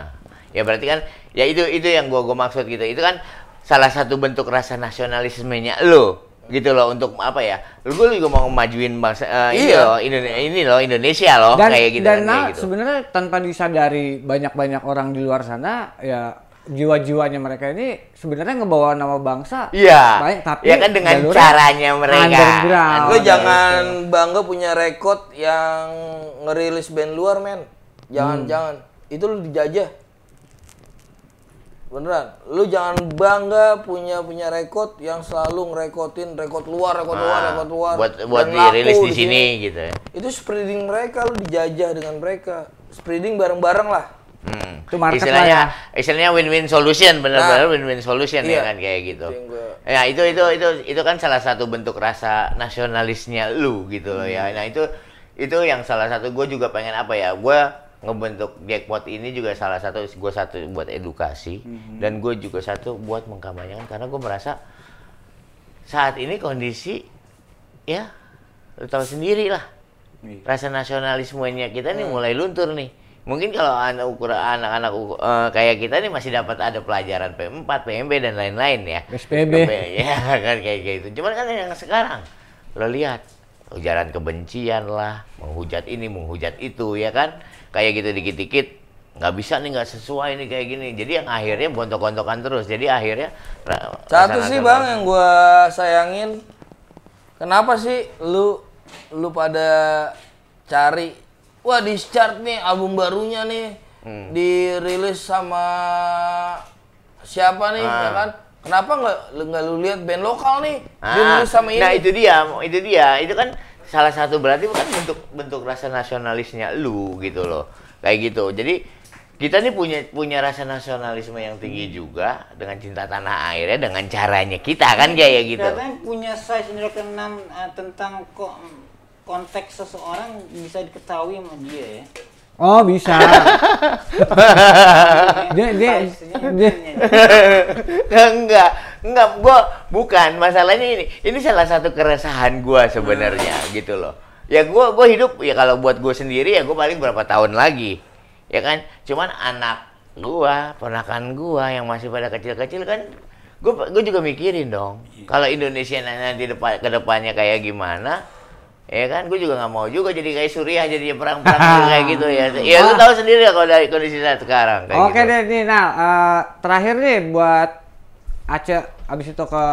Ya berarti kan ya itu itu yang gua gua maksud gitu. Itu kan salah satu bentuk rasa nasionalismenya lo gitu loh untuk apa ya? Lu gua juga mau memajuin bangsa eh, ini Iya. loh Indonesia ini loh Indonesia loh dan kayak gitu dan kan, nah, gitu. sebenarnya tanpa disadari banyak-banyak orang di luar sana ya jiwa-jiwanya mereka ini sebenarnya ngebawa nama bangsa Iya. baik tapi ya kan dengan caranya mereka. Oh, jangan bangga punya rekod yang ngerilis band luar, men. Jangan, jangan. Itu lu dijajah. Beneran. Lu jangan bangga punya punya rekod yang selalu ngerekodin rekod luar, rekod luar, Ah, rekod luar. buat buat dirilis di sini gitu. ya. Itu spreading mereka, lu dijajah dengan mereka. Spreading bareng-bareng lah. Hmm. Itu market istilahnya lah istilahnya win-win solution benar-benar Nah. win-win solution Iya. ya kan kayak gitu. Ya itu itu itu itu kan salah satu bentuk rasa nasionalisnya lu gitu loh Hmm. ya. Nah itu itu yang salah satu gue juga pengen apa ya gue ngebentuk jackpot ini juga salah satu gue satu buat edukasi Hmm. dan gue juga satu buat mengkampanyekan karena gue merasa saat ini kondisi ya lu tahu sendiri lah Iya. rasa nasionalismenya kita Hmm. nih mulai luntur nih. Mungkin kalau anak ukuran anak-anak eh, kayak kita nih masih dapat ada pelajaran P4, PMB dan lain-lain ya. SPB. Ya kan kayak gitu. Cuman kan yang sekarang lo lihat ujaran kebencian lah, menghujat ini, menghujat itu ya kan. Kayak gitu dikit-dikit nggak bisa nih nggak sesuai nih kayak gini. Jadi yang akhirnya bontok-bontokan terus. Jadi akhirnya Satu sih bang yang gua sayangin, kenapa sih lu lu pada cari, wah di chart nih album barunya nih Hmm. dirilis sama siapa nih, Ah. ya kan? Kenapa nggak lu nggak lu lihat band lokal nih Ah, dirilis sama ini? Nah itu dia, itu dia, itu kan salah satu berarti bukan bentuk bentuk rasa nasionalisnya lu gitu loh, kayak gitu. Jadi kita nih punya punya rasa nasionalisme yang tinggi juga dengan cinta tanah airnya dengan caranya kita kan kayak gitu. Katanya punya size indra keenam eh, tentang kok konteks seseorang bisa diketahui sama dia ya. Oh bisa. dia dia dia punya. enggak, enggak, gua bukan masalahnya ini. Ini salah satu keresahan gua sebenarnya gitu loh. Ya gua gua hidup ya kalau buat gua sendiri ya gua paling berapa tahun lagi. Ya kan? Cuman anak gua, ponakan gua yang masih pada kecil-kecil kan gua gua juga mikirin dong. Kalau Indonesia nanti depan ke depannya kayak gimana? Ya kan, gue juga nggak mau juga jadi kayak Suriah jadi perang-perang dulu kayak gitu ya. Ya lu tahu sendiri ya kalau dari kondisi saat sekarang. Kayak Oke gitu. deh nih, nah eh, terakhir nih buat Aceh abis itu ke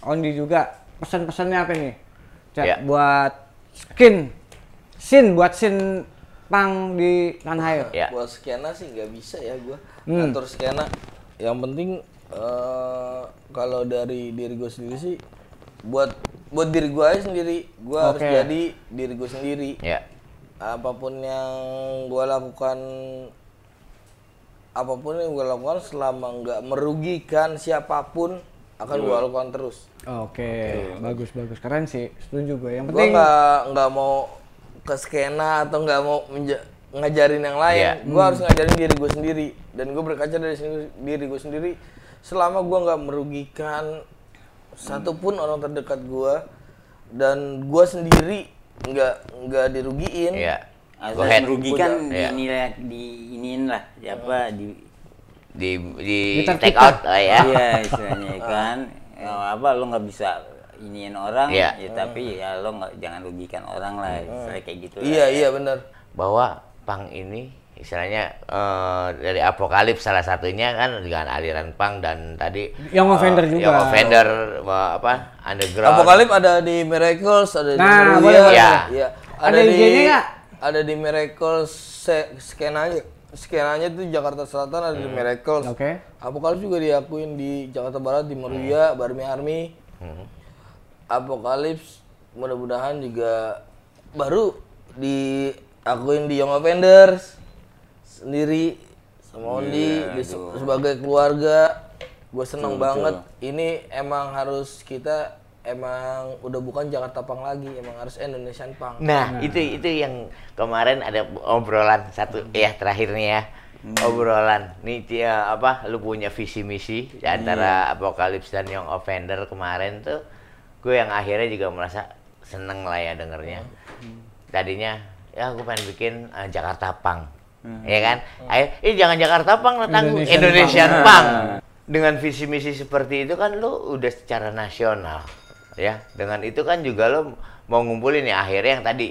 Ondi juga pesan-pesannya apa nih? Cak, Ya. buat skin, sin buat sin pang di tanah air. Ya. Buat skena sih nggak bisa ya gua Hmm. ngatur skena. Yang penting eh, kalau dari diri gue sendiri sih buat buat diri gue aja sendiri, gue harus Oke. jadi diri gue sendiri. Ya. Apa pun yang gue lakukan, apa pun yang gue lakukan selama nggak merugikan siapa pun akan gue lakukan terus. Oke, bagus bagus keren sih, setuju gue. Yang Gue penting nggak nggak mau ke skena atau nggak mau menja- ngajarin yang lain. Iya. Gue harus ngajarin diri gue sendiri dan gue berkaca dari sini- diri gue sendiri. Selama gue nggak merugikan satupun orang terdekat gue dan gue sendiri nggak nggak dirugiin. Ya. Go Asal ahead. merugikan Iya. dinilai di iniin lah siapa di Di di Ditertibkan. take out lah ya. iya istilahnya kan ya, apa lo nggak bisa iniin orang Iya. ya tapi ya lo nggak jangan rugikan orang lah istilahnya kayak gitu lah. Iya iya benar. bahwa pang ini istilahnya eh, dari apokalips salah satunya kan dengan aliran pang dan tadi Young eh, Offender juga. Young Offender eh, apa underground Apokalip ada di Miracles, ada di Nah, Meruya, boleh, boleh. Ya. Iya. Ada di nggak? Ada di Miracles se- skenanya. Skenanya itu Jakarta Selatan ada di Miracles. Oke. Apokalips juga diakuin di Jakarta Barat di Meruya, Barmi Army. Apokalips mudah-mudahan juga baru diakuin di Young Offenders sendiri sama Ondi di se- sebagai keluarga. Gue seneng banget. Ini emang harus kita emang udah bukan Jakarta Pang lagi, emang harus Indonesian Pang. Nah, itu itu yang kemarin ada obrolan satu ya terakhirnya ya. Obrolan. Nih dia apa lu punya visi misi antara Apokalips dan Young Offender kemarin tuh gue yang akhirnya juga merasa seneng lah ya dengernya. Tadinya ya gue pengen bikin eh, Jakarta Pang. Ya kan? Ayo, eh jangan Jakarta Pang tanggung Indonesian Indonesian Punk. Pang. Dengan visi misi seperti itu kan lu udah secara nasional ya dengan itu kan juga lo mau ngumpulin ya akhirnya yang tadi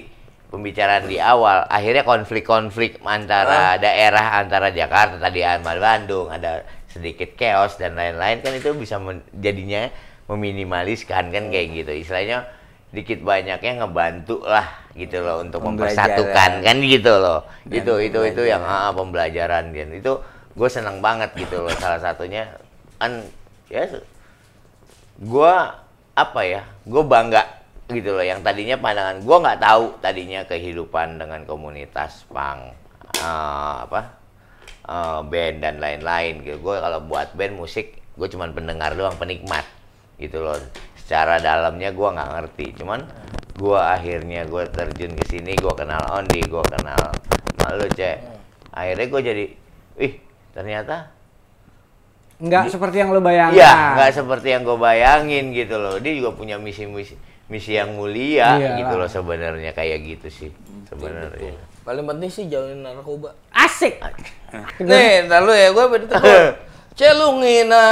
pembicaraan di awal. Akhirnya konflik-konflik antara daerah antara Jakarta tadi sama Bandung ada sedikit chaos dan lain-lain kan itu bisa men- jadinya meminimaliskan kan kayak gitu. Istilahnya dikit banyaknya ngebantu lah gitu loh untuk mempersatukan kan gitu loh. Dan itu itu itu yang ah, pembelajaran dan itu gue seneng banget gitu loh salah satunya. Kan ya gua apa ya gue bangga gitu loh. Yang tadinya pandangan gua nggak tahu tadinya kehidupan dengan komunitas pang eh, apa eh, band dan lain-lain gitu. Gue kalau buat band musik gue cuman pendengar doang penikmat gitu loh. Secara dalamnya gua nggak ngerti cuman gua akhirnya gue terjun ke sini gue kenal Ondi gue kenal malu cek. Akhirnya gue jadi ih ternyata Nggak seperti yang lo bayangkan. Iya, nggak seperti yang gue bayangin gitu loh. Dia juga punya misi-misi misi yang mulia Iya gitu lah. loh sebenarnya kayak gitu sih sebenarnya. Paling penting sih jauhin narkoba. Asik. Nih, ntar lu ya, gue beda tegur. Cek lu ngina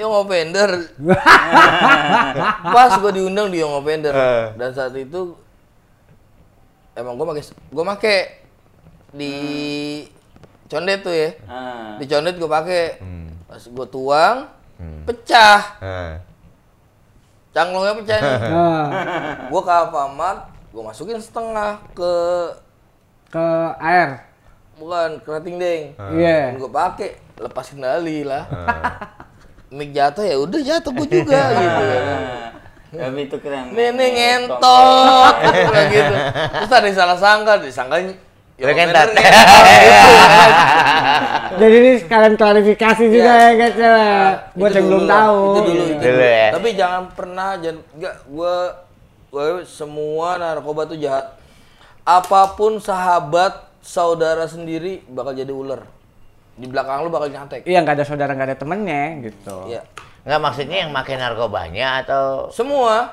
Young Offender. Pas gue diundang di Young Offender. Dan saat itu emang gue make gue make di condet tuh ya. Ah. Di condet gue pakai. Pas gue tuang, pecah. Cangklongnya pecah nih. Nah, gue ke Alfamart, gue masukin setengah ke ke air. bukan kerating deng. Iya. gue pakai lepas kendali lah mic jatuh ya udah jatuh gue juga gitu ya Tapi itu keren. nenek ngentot Gua bilang gitu terus ada yang salah sangka disangka Ngentot. Jadi ini sekalian klarifikasi juga ya guys ya. Buat yang belum tahu. itu dulu itu Dulu dulu. ya. tapi jangan pernah jangan enggak gue gue semua narkoba tuh jahat apa pun sahabat saudara sendiri bakal jadi ular di belakang lu bakal nyantek Iya nggak ada saudara nggak ada temennya gitu. Iya. Nggak maksudnya yang makin narkobanya atau semua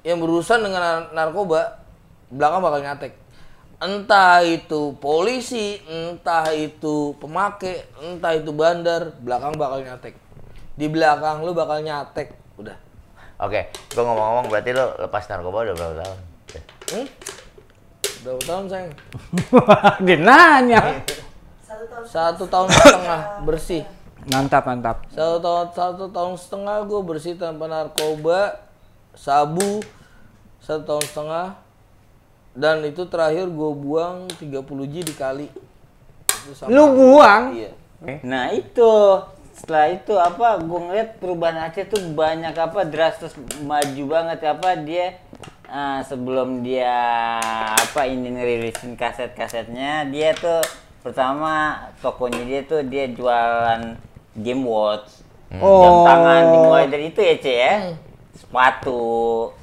yang berurusan dengan nar- narkoba belakang bakal nyatek entah itu polisi entah itu pemakai entah itu bandar belakang bakal nyatek di belakang lu bakal nyatek udah Oke, gua ngomong-ngomong berarti lo lepas narkoba udah berapa tahun? Hmm? Berapa tahun sayang? Dia nanya. Satu tahun setengah bersih. Mantap, mantap. Satu tahun satu tahun setengah gue bersih tanpa narkoba, sabu satu tahun setengah, dan itu terakhir gue buang 30 G dikali. Lu buang? Iya. Nah itu setelah itu apa gue ngeliat perubahan Aceh tuh banyak apa drastis maju banget apa dia ah, sebelum dia apa ini ngerilisin kaset-kasetnya dia tuh pertama tokonya dia tuh dia jualan game watch jam Oh. tangan dimulai dari itu ya Ce ya sepatu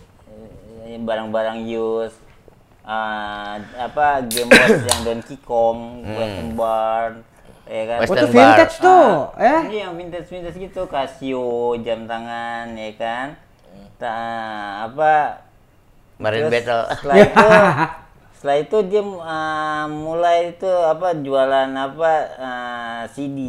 eh, barang-barang use ah, apa game watch yang Donkey Kong, Western Bar, ya kan. Oh, itu Western vintage bar. tuh. Eh? Ini yang vintage-vintage gitu, Casio, jam tangan, ya kan. Ta apa? Marine terus Battle. Setelah itu, setelah itu dia uh, mulai itu apa jualan apa uh, CD,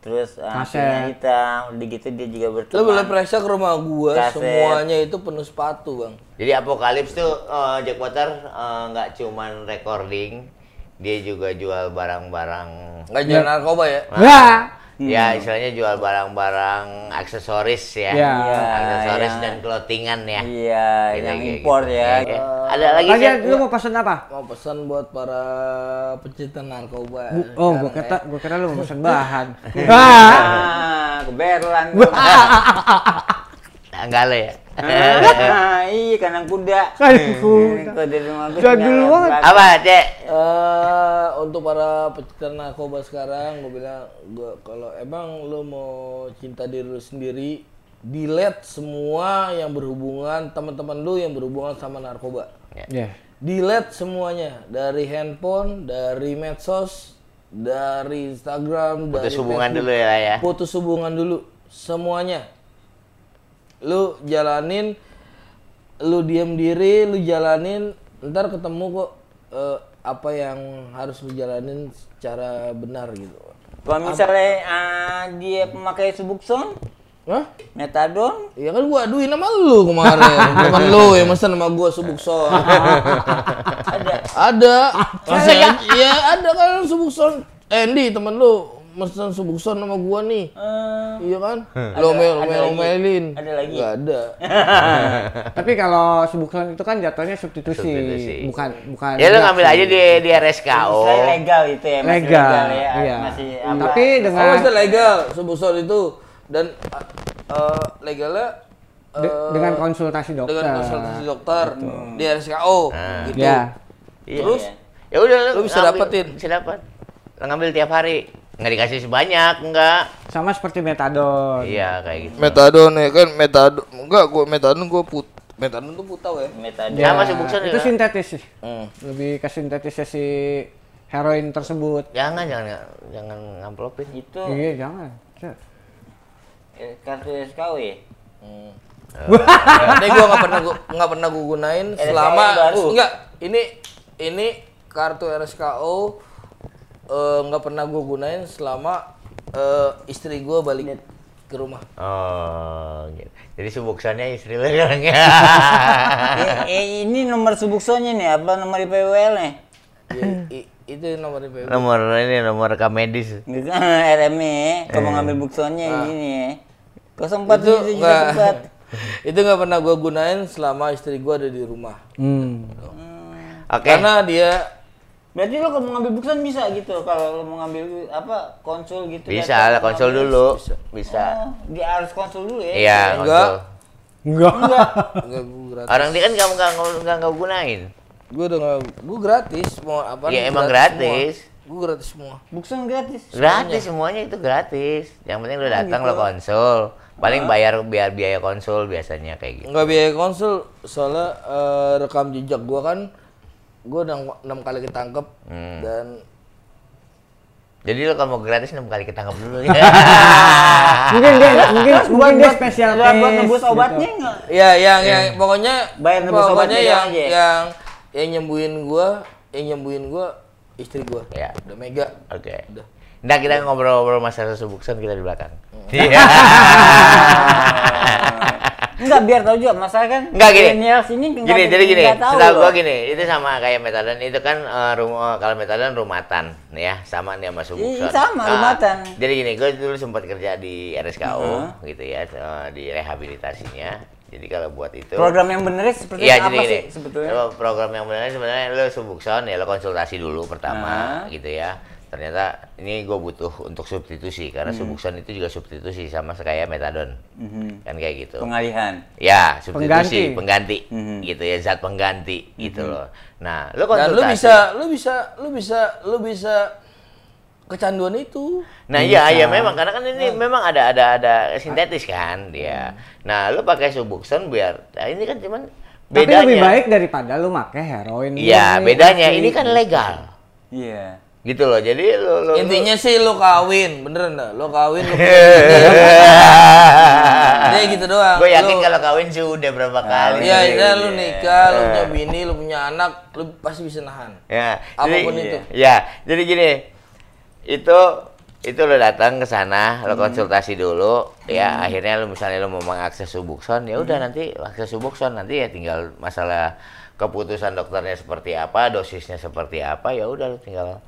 terus uh, Kaset. punya hitam, udah gitu dia juga Lo berteman. boleh periksa ke rumah gua, Kaset. semuanya itu penuh sepatu bang. Jadi Apokalips tuh eh, Jack Water eh, nggak cuman recording, dia juga jual barang-barang Nggak jual narkoba ya? Enggak. ya istilahnya jual barang-barang aksesoris ya. Iya. aksesoris Iya. dan clothingan ya. Iya, Gitu, yang kayak impor gitu. ya. Iya. Ada lagi Lagi lu mau pesan apa? Mau pesan buat para pecinta narkoba. Bu- oh, gua kira ya. gua kira lu mau pesan bahan. Ah. Ah, keberlan. Enggak lo ya. Ah, iya kandang kuda. Kandang kuda. Kalau dari rumah gue Jadul tinggal banget. Apa, Cek? Eh, untuk para pecinta narkoba sekarang, gue bilang, gua kalau emang lo mau cinta diri lu sendiri, delete semua yang berhubungan teman-teman lu yang berhubungan sama narkoba. Ya. Delete semuanya dari handphone, dari medsos, dari Instagram, Putus dari hubungan Facebook. dulu ya ya. Putus hubungan dulu semuanya. Lu jalanin, lu diam diri, lu jalanin, ntar ketemu kok eh, apa yang harus lu jalanin secara benar gitu. Kalau misalnya ah, dia pemakai Subuxone, Hah? metadon, Ya kan gua aduin sama lu kemarin. Temen lu yang mesen sama gua Subukson. ada. ada. Masih Iya, ada kan Subukson. Eh, Andy temen lu mesen Subukson sama gua nih. Eh, Iya kan? Ada omel lagi? omelin. Ada lagi? Gak ada. Tapi kalau subukson itu kan jatuhnya substitusi, Substitusi. bukan bukan. Ya lu drug ngambil aja di di RSKO. saya legal itu ya, masih Legal, legal, ya. iya. Masih apa? Tapi dengan Oh, masih legal Subukson itu dan eh, legalnya de- dengan konsultasi dokter. dengan konsultasi dokter di RSKO gitu. Ya. Iya. Terus Ya udah Lu bisa ngambil- dapetin. Bisa dapat. Lu ngambil tiap hari. Nggak dikasih sebanyak, enggak. Sama seperti metadon. Iya, kayak gitu. metadon ya kan metadon enggak gua metadon gua put metadon tuh putau ya metadon. Ya, Sama Subuxone itu juga. sintetis sih. Hmm. Lebih ke sintetisnya si heroin tersebut. Jangan, jangan, jangan ngamplopin. Itu Iya, jangan. Eh, kartu SKW ya? ini gua nggak pernah gua nggak pernah gua gunain selama enggak ini ini kartu RSKO eh, nggak pernah gua gunain selama eh, istri gua balik ke rumah Oh, gitu. Jadi subuksannya istri lu sekarang ya. eh, eh, ini nomor Subuxone nih, apa nomor IPWL nih? Ya, i- itu nomor IP nomor ini nomor rekam medis. Gitu kan RME, kalau mau ngambil buksonnya ini ya. 04 itu itu nggak itu nggak pernah gua gunain selama istri gua ada di rumah Hmm. Oke. karena dia Berarti lo kalau mau ngambil bukson bisa gitu kalau lo mau ngambil apa konsul gitu Bisa lah konsul ngambil. dulu. Bisa. Oh, dia harus konsul dulu ya. Iya, Enggak. konsul. Enggak. Enggak. gratis Orang dia kan nggak nggak nggak nggak gunain. gua udah nggak gua gratis mau apa Ya emang gratis. semua. gua gratis semua Bukson gratis. Gratis semuanya itu gratis. Yang penting lu datang lo konsul. Paling bayar biar biaya konsul biasanya kayak gitu. nggak biaya konsul soalnya eh, rekam jejak gua kan gua udah enam kali ketangkep Hmm. dan Jadi lo kalau mau gratis enam kali ketangkap dulu ya. mungkin dia mungkin mungkin dia spesial buat, buat nebus gitu. obatnya enggak? ya yang yang pokoknya Bayar nebus pokoknya obatnya yang aja. yang yang nyembuhin gua yang nyembuhin gua istri gua Ya. udah mega Oke. Udah. Nah kita ngobrol-ngobrol masalah subuksan kita di belakang. Hmm. Enggak biar tahu juga masalah kan. Enggak gini. millennials ini Gini, jadi gini. Setahu gua gini, itu sama kayak metadon itu kan eh, rum- eh, kalau metadon rumatan ya, sama nih sama subukson. Iya, sama, rumatan. Jadi gini, gue dulu sempat kerja di RSKO Heeh. gitu ya, eh, di rehabilitasinya. Jadi kalau buat itu Program yang benernya seperti Iya, apa jadi gini. sih sebetulnya? Program yang benar sebenarnya lo subukson ya lo konsultasi dulu pertama Nah. gitu ya. Ternyata ini gue butuh untuk substitusi karena Hmm. subukson itu juga substitusi sama kayak metadon. Mhm. Kan kayak gitu. Pengalihan. Ya, substitusi, Pengganti. pengganti, Mhm. gitu ya, zat pengganti gitu loh. Nah, lo Dan konsultasi. lu bisa, lu bisa, lu bisa, lu bisa kecanduan itu. Nah, iya, iya memang karena kan ini memang ada ada ada sintetis kan dia. Nah, lo pakai subukson biar nah, ini kan cuman Tapi bedanya. lebih baik daripada lu make heroin. Iya, bedanya ini kan legal. Iya. Gitu loh. Jadi lo lo Intinya sih lu kawin, beneran dah. Lu kawin, lu Dia gitu doang. Gue yakin kalau kawin sudah berapa kali. Iya, iya, lu Iya. nikah, lu punya bini, lu punya anak, lu pasti bisa nahan. Ya, Apa pun jadi, itu. Ya, jadi gini. Itu itu lo datang ke sana, lo konsultasi dulu, ya akhirnya lo misalnya lo mau mengakses subukson, ya udah nanti akses subukson nanti ya tinggal masalah keputusan dokternya seperti apa, dosisnya seperti apa, ya udah lo tinggal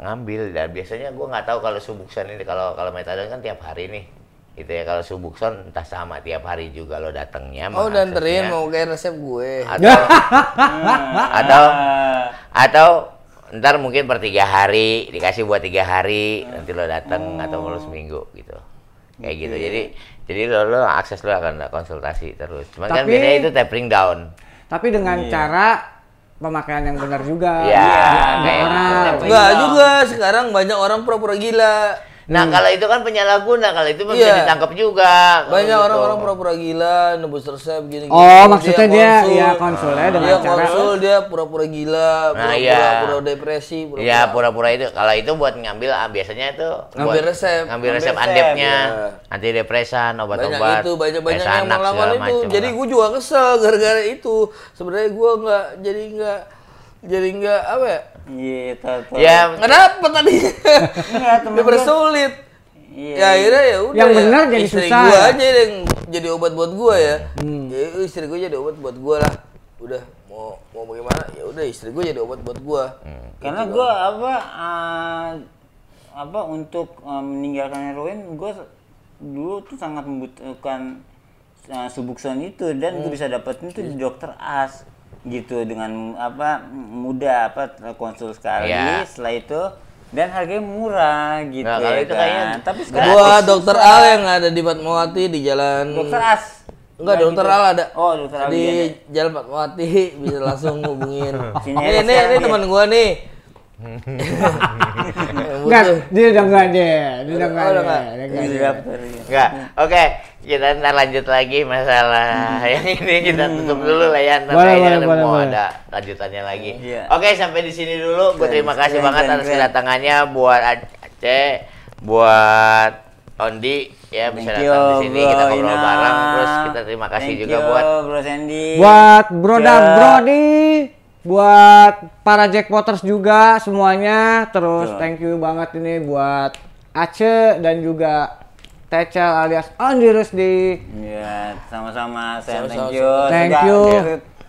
ngambil. Dan biasanya gua nggak tahu kalau subukson ini kalau kalau metadon kan tiap hari nih, gitu ya. Kalau subukson entah sama tiap hari juga lo datangnya. Oh, dan terin mau kayak resep gue. atau atau atau ntar mungkin per tiga hari dikasih buat tiga hari nanti lo datang atau lo seminggu gitu kayak gitu jadi jadi lo, lo akses lo akan konsultasi terus cuman kan Tapi- biasanya itu tapering down Tapi dengan cara pemakaian yang benar juga. Iya, Ada kayak orang. Enggak juga, sekarang banyak orang pura-pura gila. Nah kalau itu kan penyalahguna kalau itu bisa Iya. ditangkap juga Banyak gitu. orang-orang pura-pura gila, nebus resep gini-gini. Oh, maksudnya dia konsul. ya konsulnya dengan Dia cara konsul, dia pura-pura gila, Nah, pura-pura iya. pura depresi, pura-pura. Iya pura-pura itu kalau itu buat ngambil ah, biasanya itu Ngambil buat resep. ngambil resep Ngambil andepnya resep, antidepresan banyak obat-obat itu banyak banyak yang Esanak, melakukan segala itu macem jadi gue juga kesel gara-gara itu sebenarnya gue nggak jadi nggak jadi nggak apa ya Iya, tahu ya nggak dapet tadi? Iya, temen gua. bersulit. Iya. ya akhirnya ya udah Yang ya, benar jadi istri susah. gue ya? aja yang jadi obat buat gue ya. Hmm. ya istri gue jadi obat buat gue lah. Udah mau mau bagaimana? Ya udah istri gue jadi obat buat gue Hmm. Karena gua apa ah, apa untuk ah, meninggalkan heroin gua dulu tuh sangat membutuhkan subukson itu. Dan gua bisa dapetin tuh di dokter as gitu dengan apa mudah apa konsul sekali Iya. setelah itu dan harganya murah gitu Nah, kalau ya itu kan. kayaknya tapi sekarang Gua dokter Al yang ada di Fatmawati di jalan dokter as Enggak, Nggak dokter gitu. Al ada. oh dokter as di iya, Jalan Fatmawati bisa langsung hubungin. Sekarang ini dia. teman gua nih. Enggak, dia udah enggak deh. Dia udah enggak. Deh. nggak. Dia Ini nggak deh. daftar, iya. Enggak. Oke, kita ntar lanjut lagi masalah yang ini kita tutup dulu lah ya. Ntar Boleh, kayaknya boleh, ada- boleh, mau boleh. ada lanjutannya lagi. Iya. Oke, sampai di sini dulu. Gue terima kasih banget atas kedatangannya buat Aceh, buat Ondi ya bisa Thank you, datang di sini kita Bro ngobrol Ina. bareng terus kita terima kasih Thank juga you, buat Bro Sandy. Buat Broda Cek. Brody, buat para Jackpoters juga semuanya. Terus Betul. thank you banget ini buat Aceh dan juga Tecel alias Andi Rusdi. Iya, sama-sama. Saya thank you. Thank Juga, you.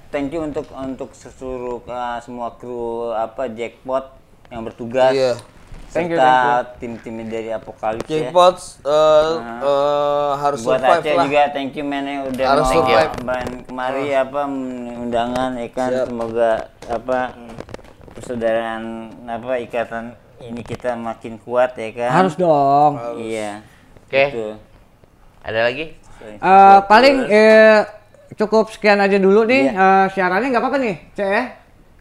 Thank you untuk untuk seluruh uh, semua kru apa jackpot yang bertugas. Iya. Thank you, serta tim-tim dari Apokalips ya. Jackpots eh, eh, harus Buat survive Aceh lah. juga thank you men yang udah Harus mau survive. main kemari apa undangan ya kan Siap. semoga apa persaudaraan apa ikatan ini kita makin kuat ya kan. Harus dong. Iya. Oke. Gitu. ada lagi Eh, paling eh, cukup sekian aja dulu nih Iya. eh, siarannya nggak apa-apa nih, Cek ya.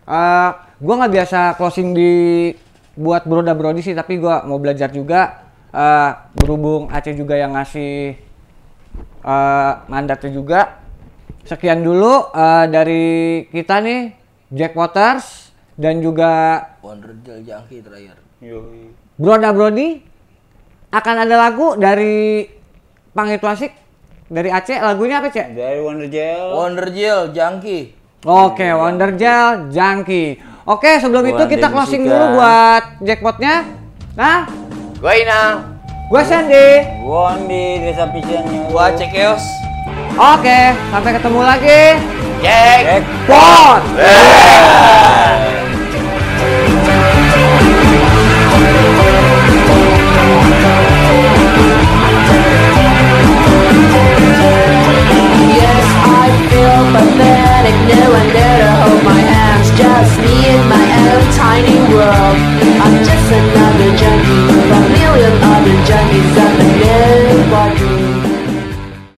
Eh, gua nggak biasa closing di buat Broda Brody sih, tapi gua mau belajar juga. Eh, berhubung Aceh juga yang ngasih eh, mandatnya juga. Sekian dulu eh, dari kita nih, Jack Waters dan juga Wonder Gel Jangki terakhir. Broda Brody akan ada lagu dari Pangitu Asik dari Aceh. Lagunya apa, Cek? Dari Wonder Gel. Wonder Gel Jangki. Oke, Wonder Gel, Junkie. Oke, sebelum gua itu kita closing musika. dulu buat jackpotnya. Nah, gue Inang. Gue Sandy. Gue Andi, Desa Pijannya. Gue Cekios. Oke, sampai ketemu lagi. Jackpot! Yeah. Pathetic, no one there to hold my hands, just me. little tiny world. I'm just another junkie, a million other junkies, and nobody.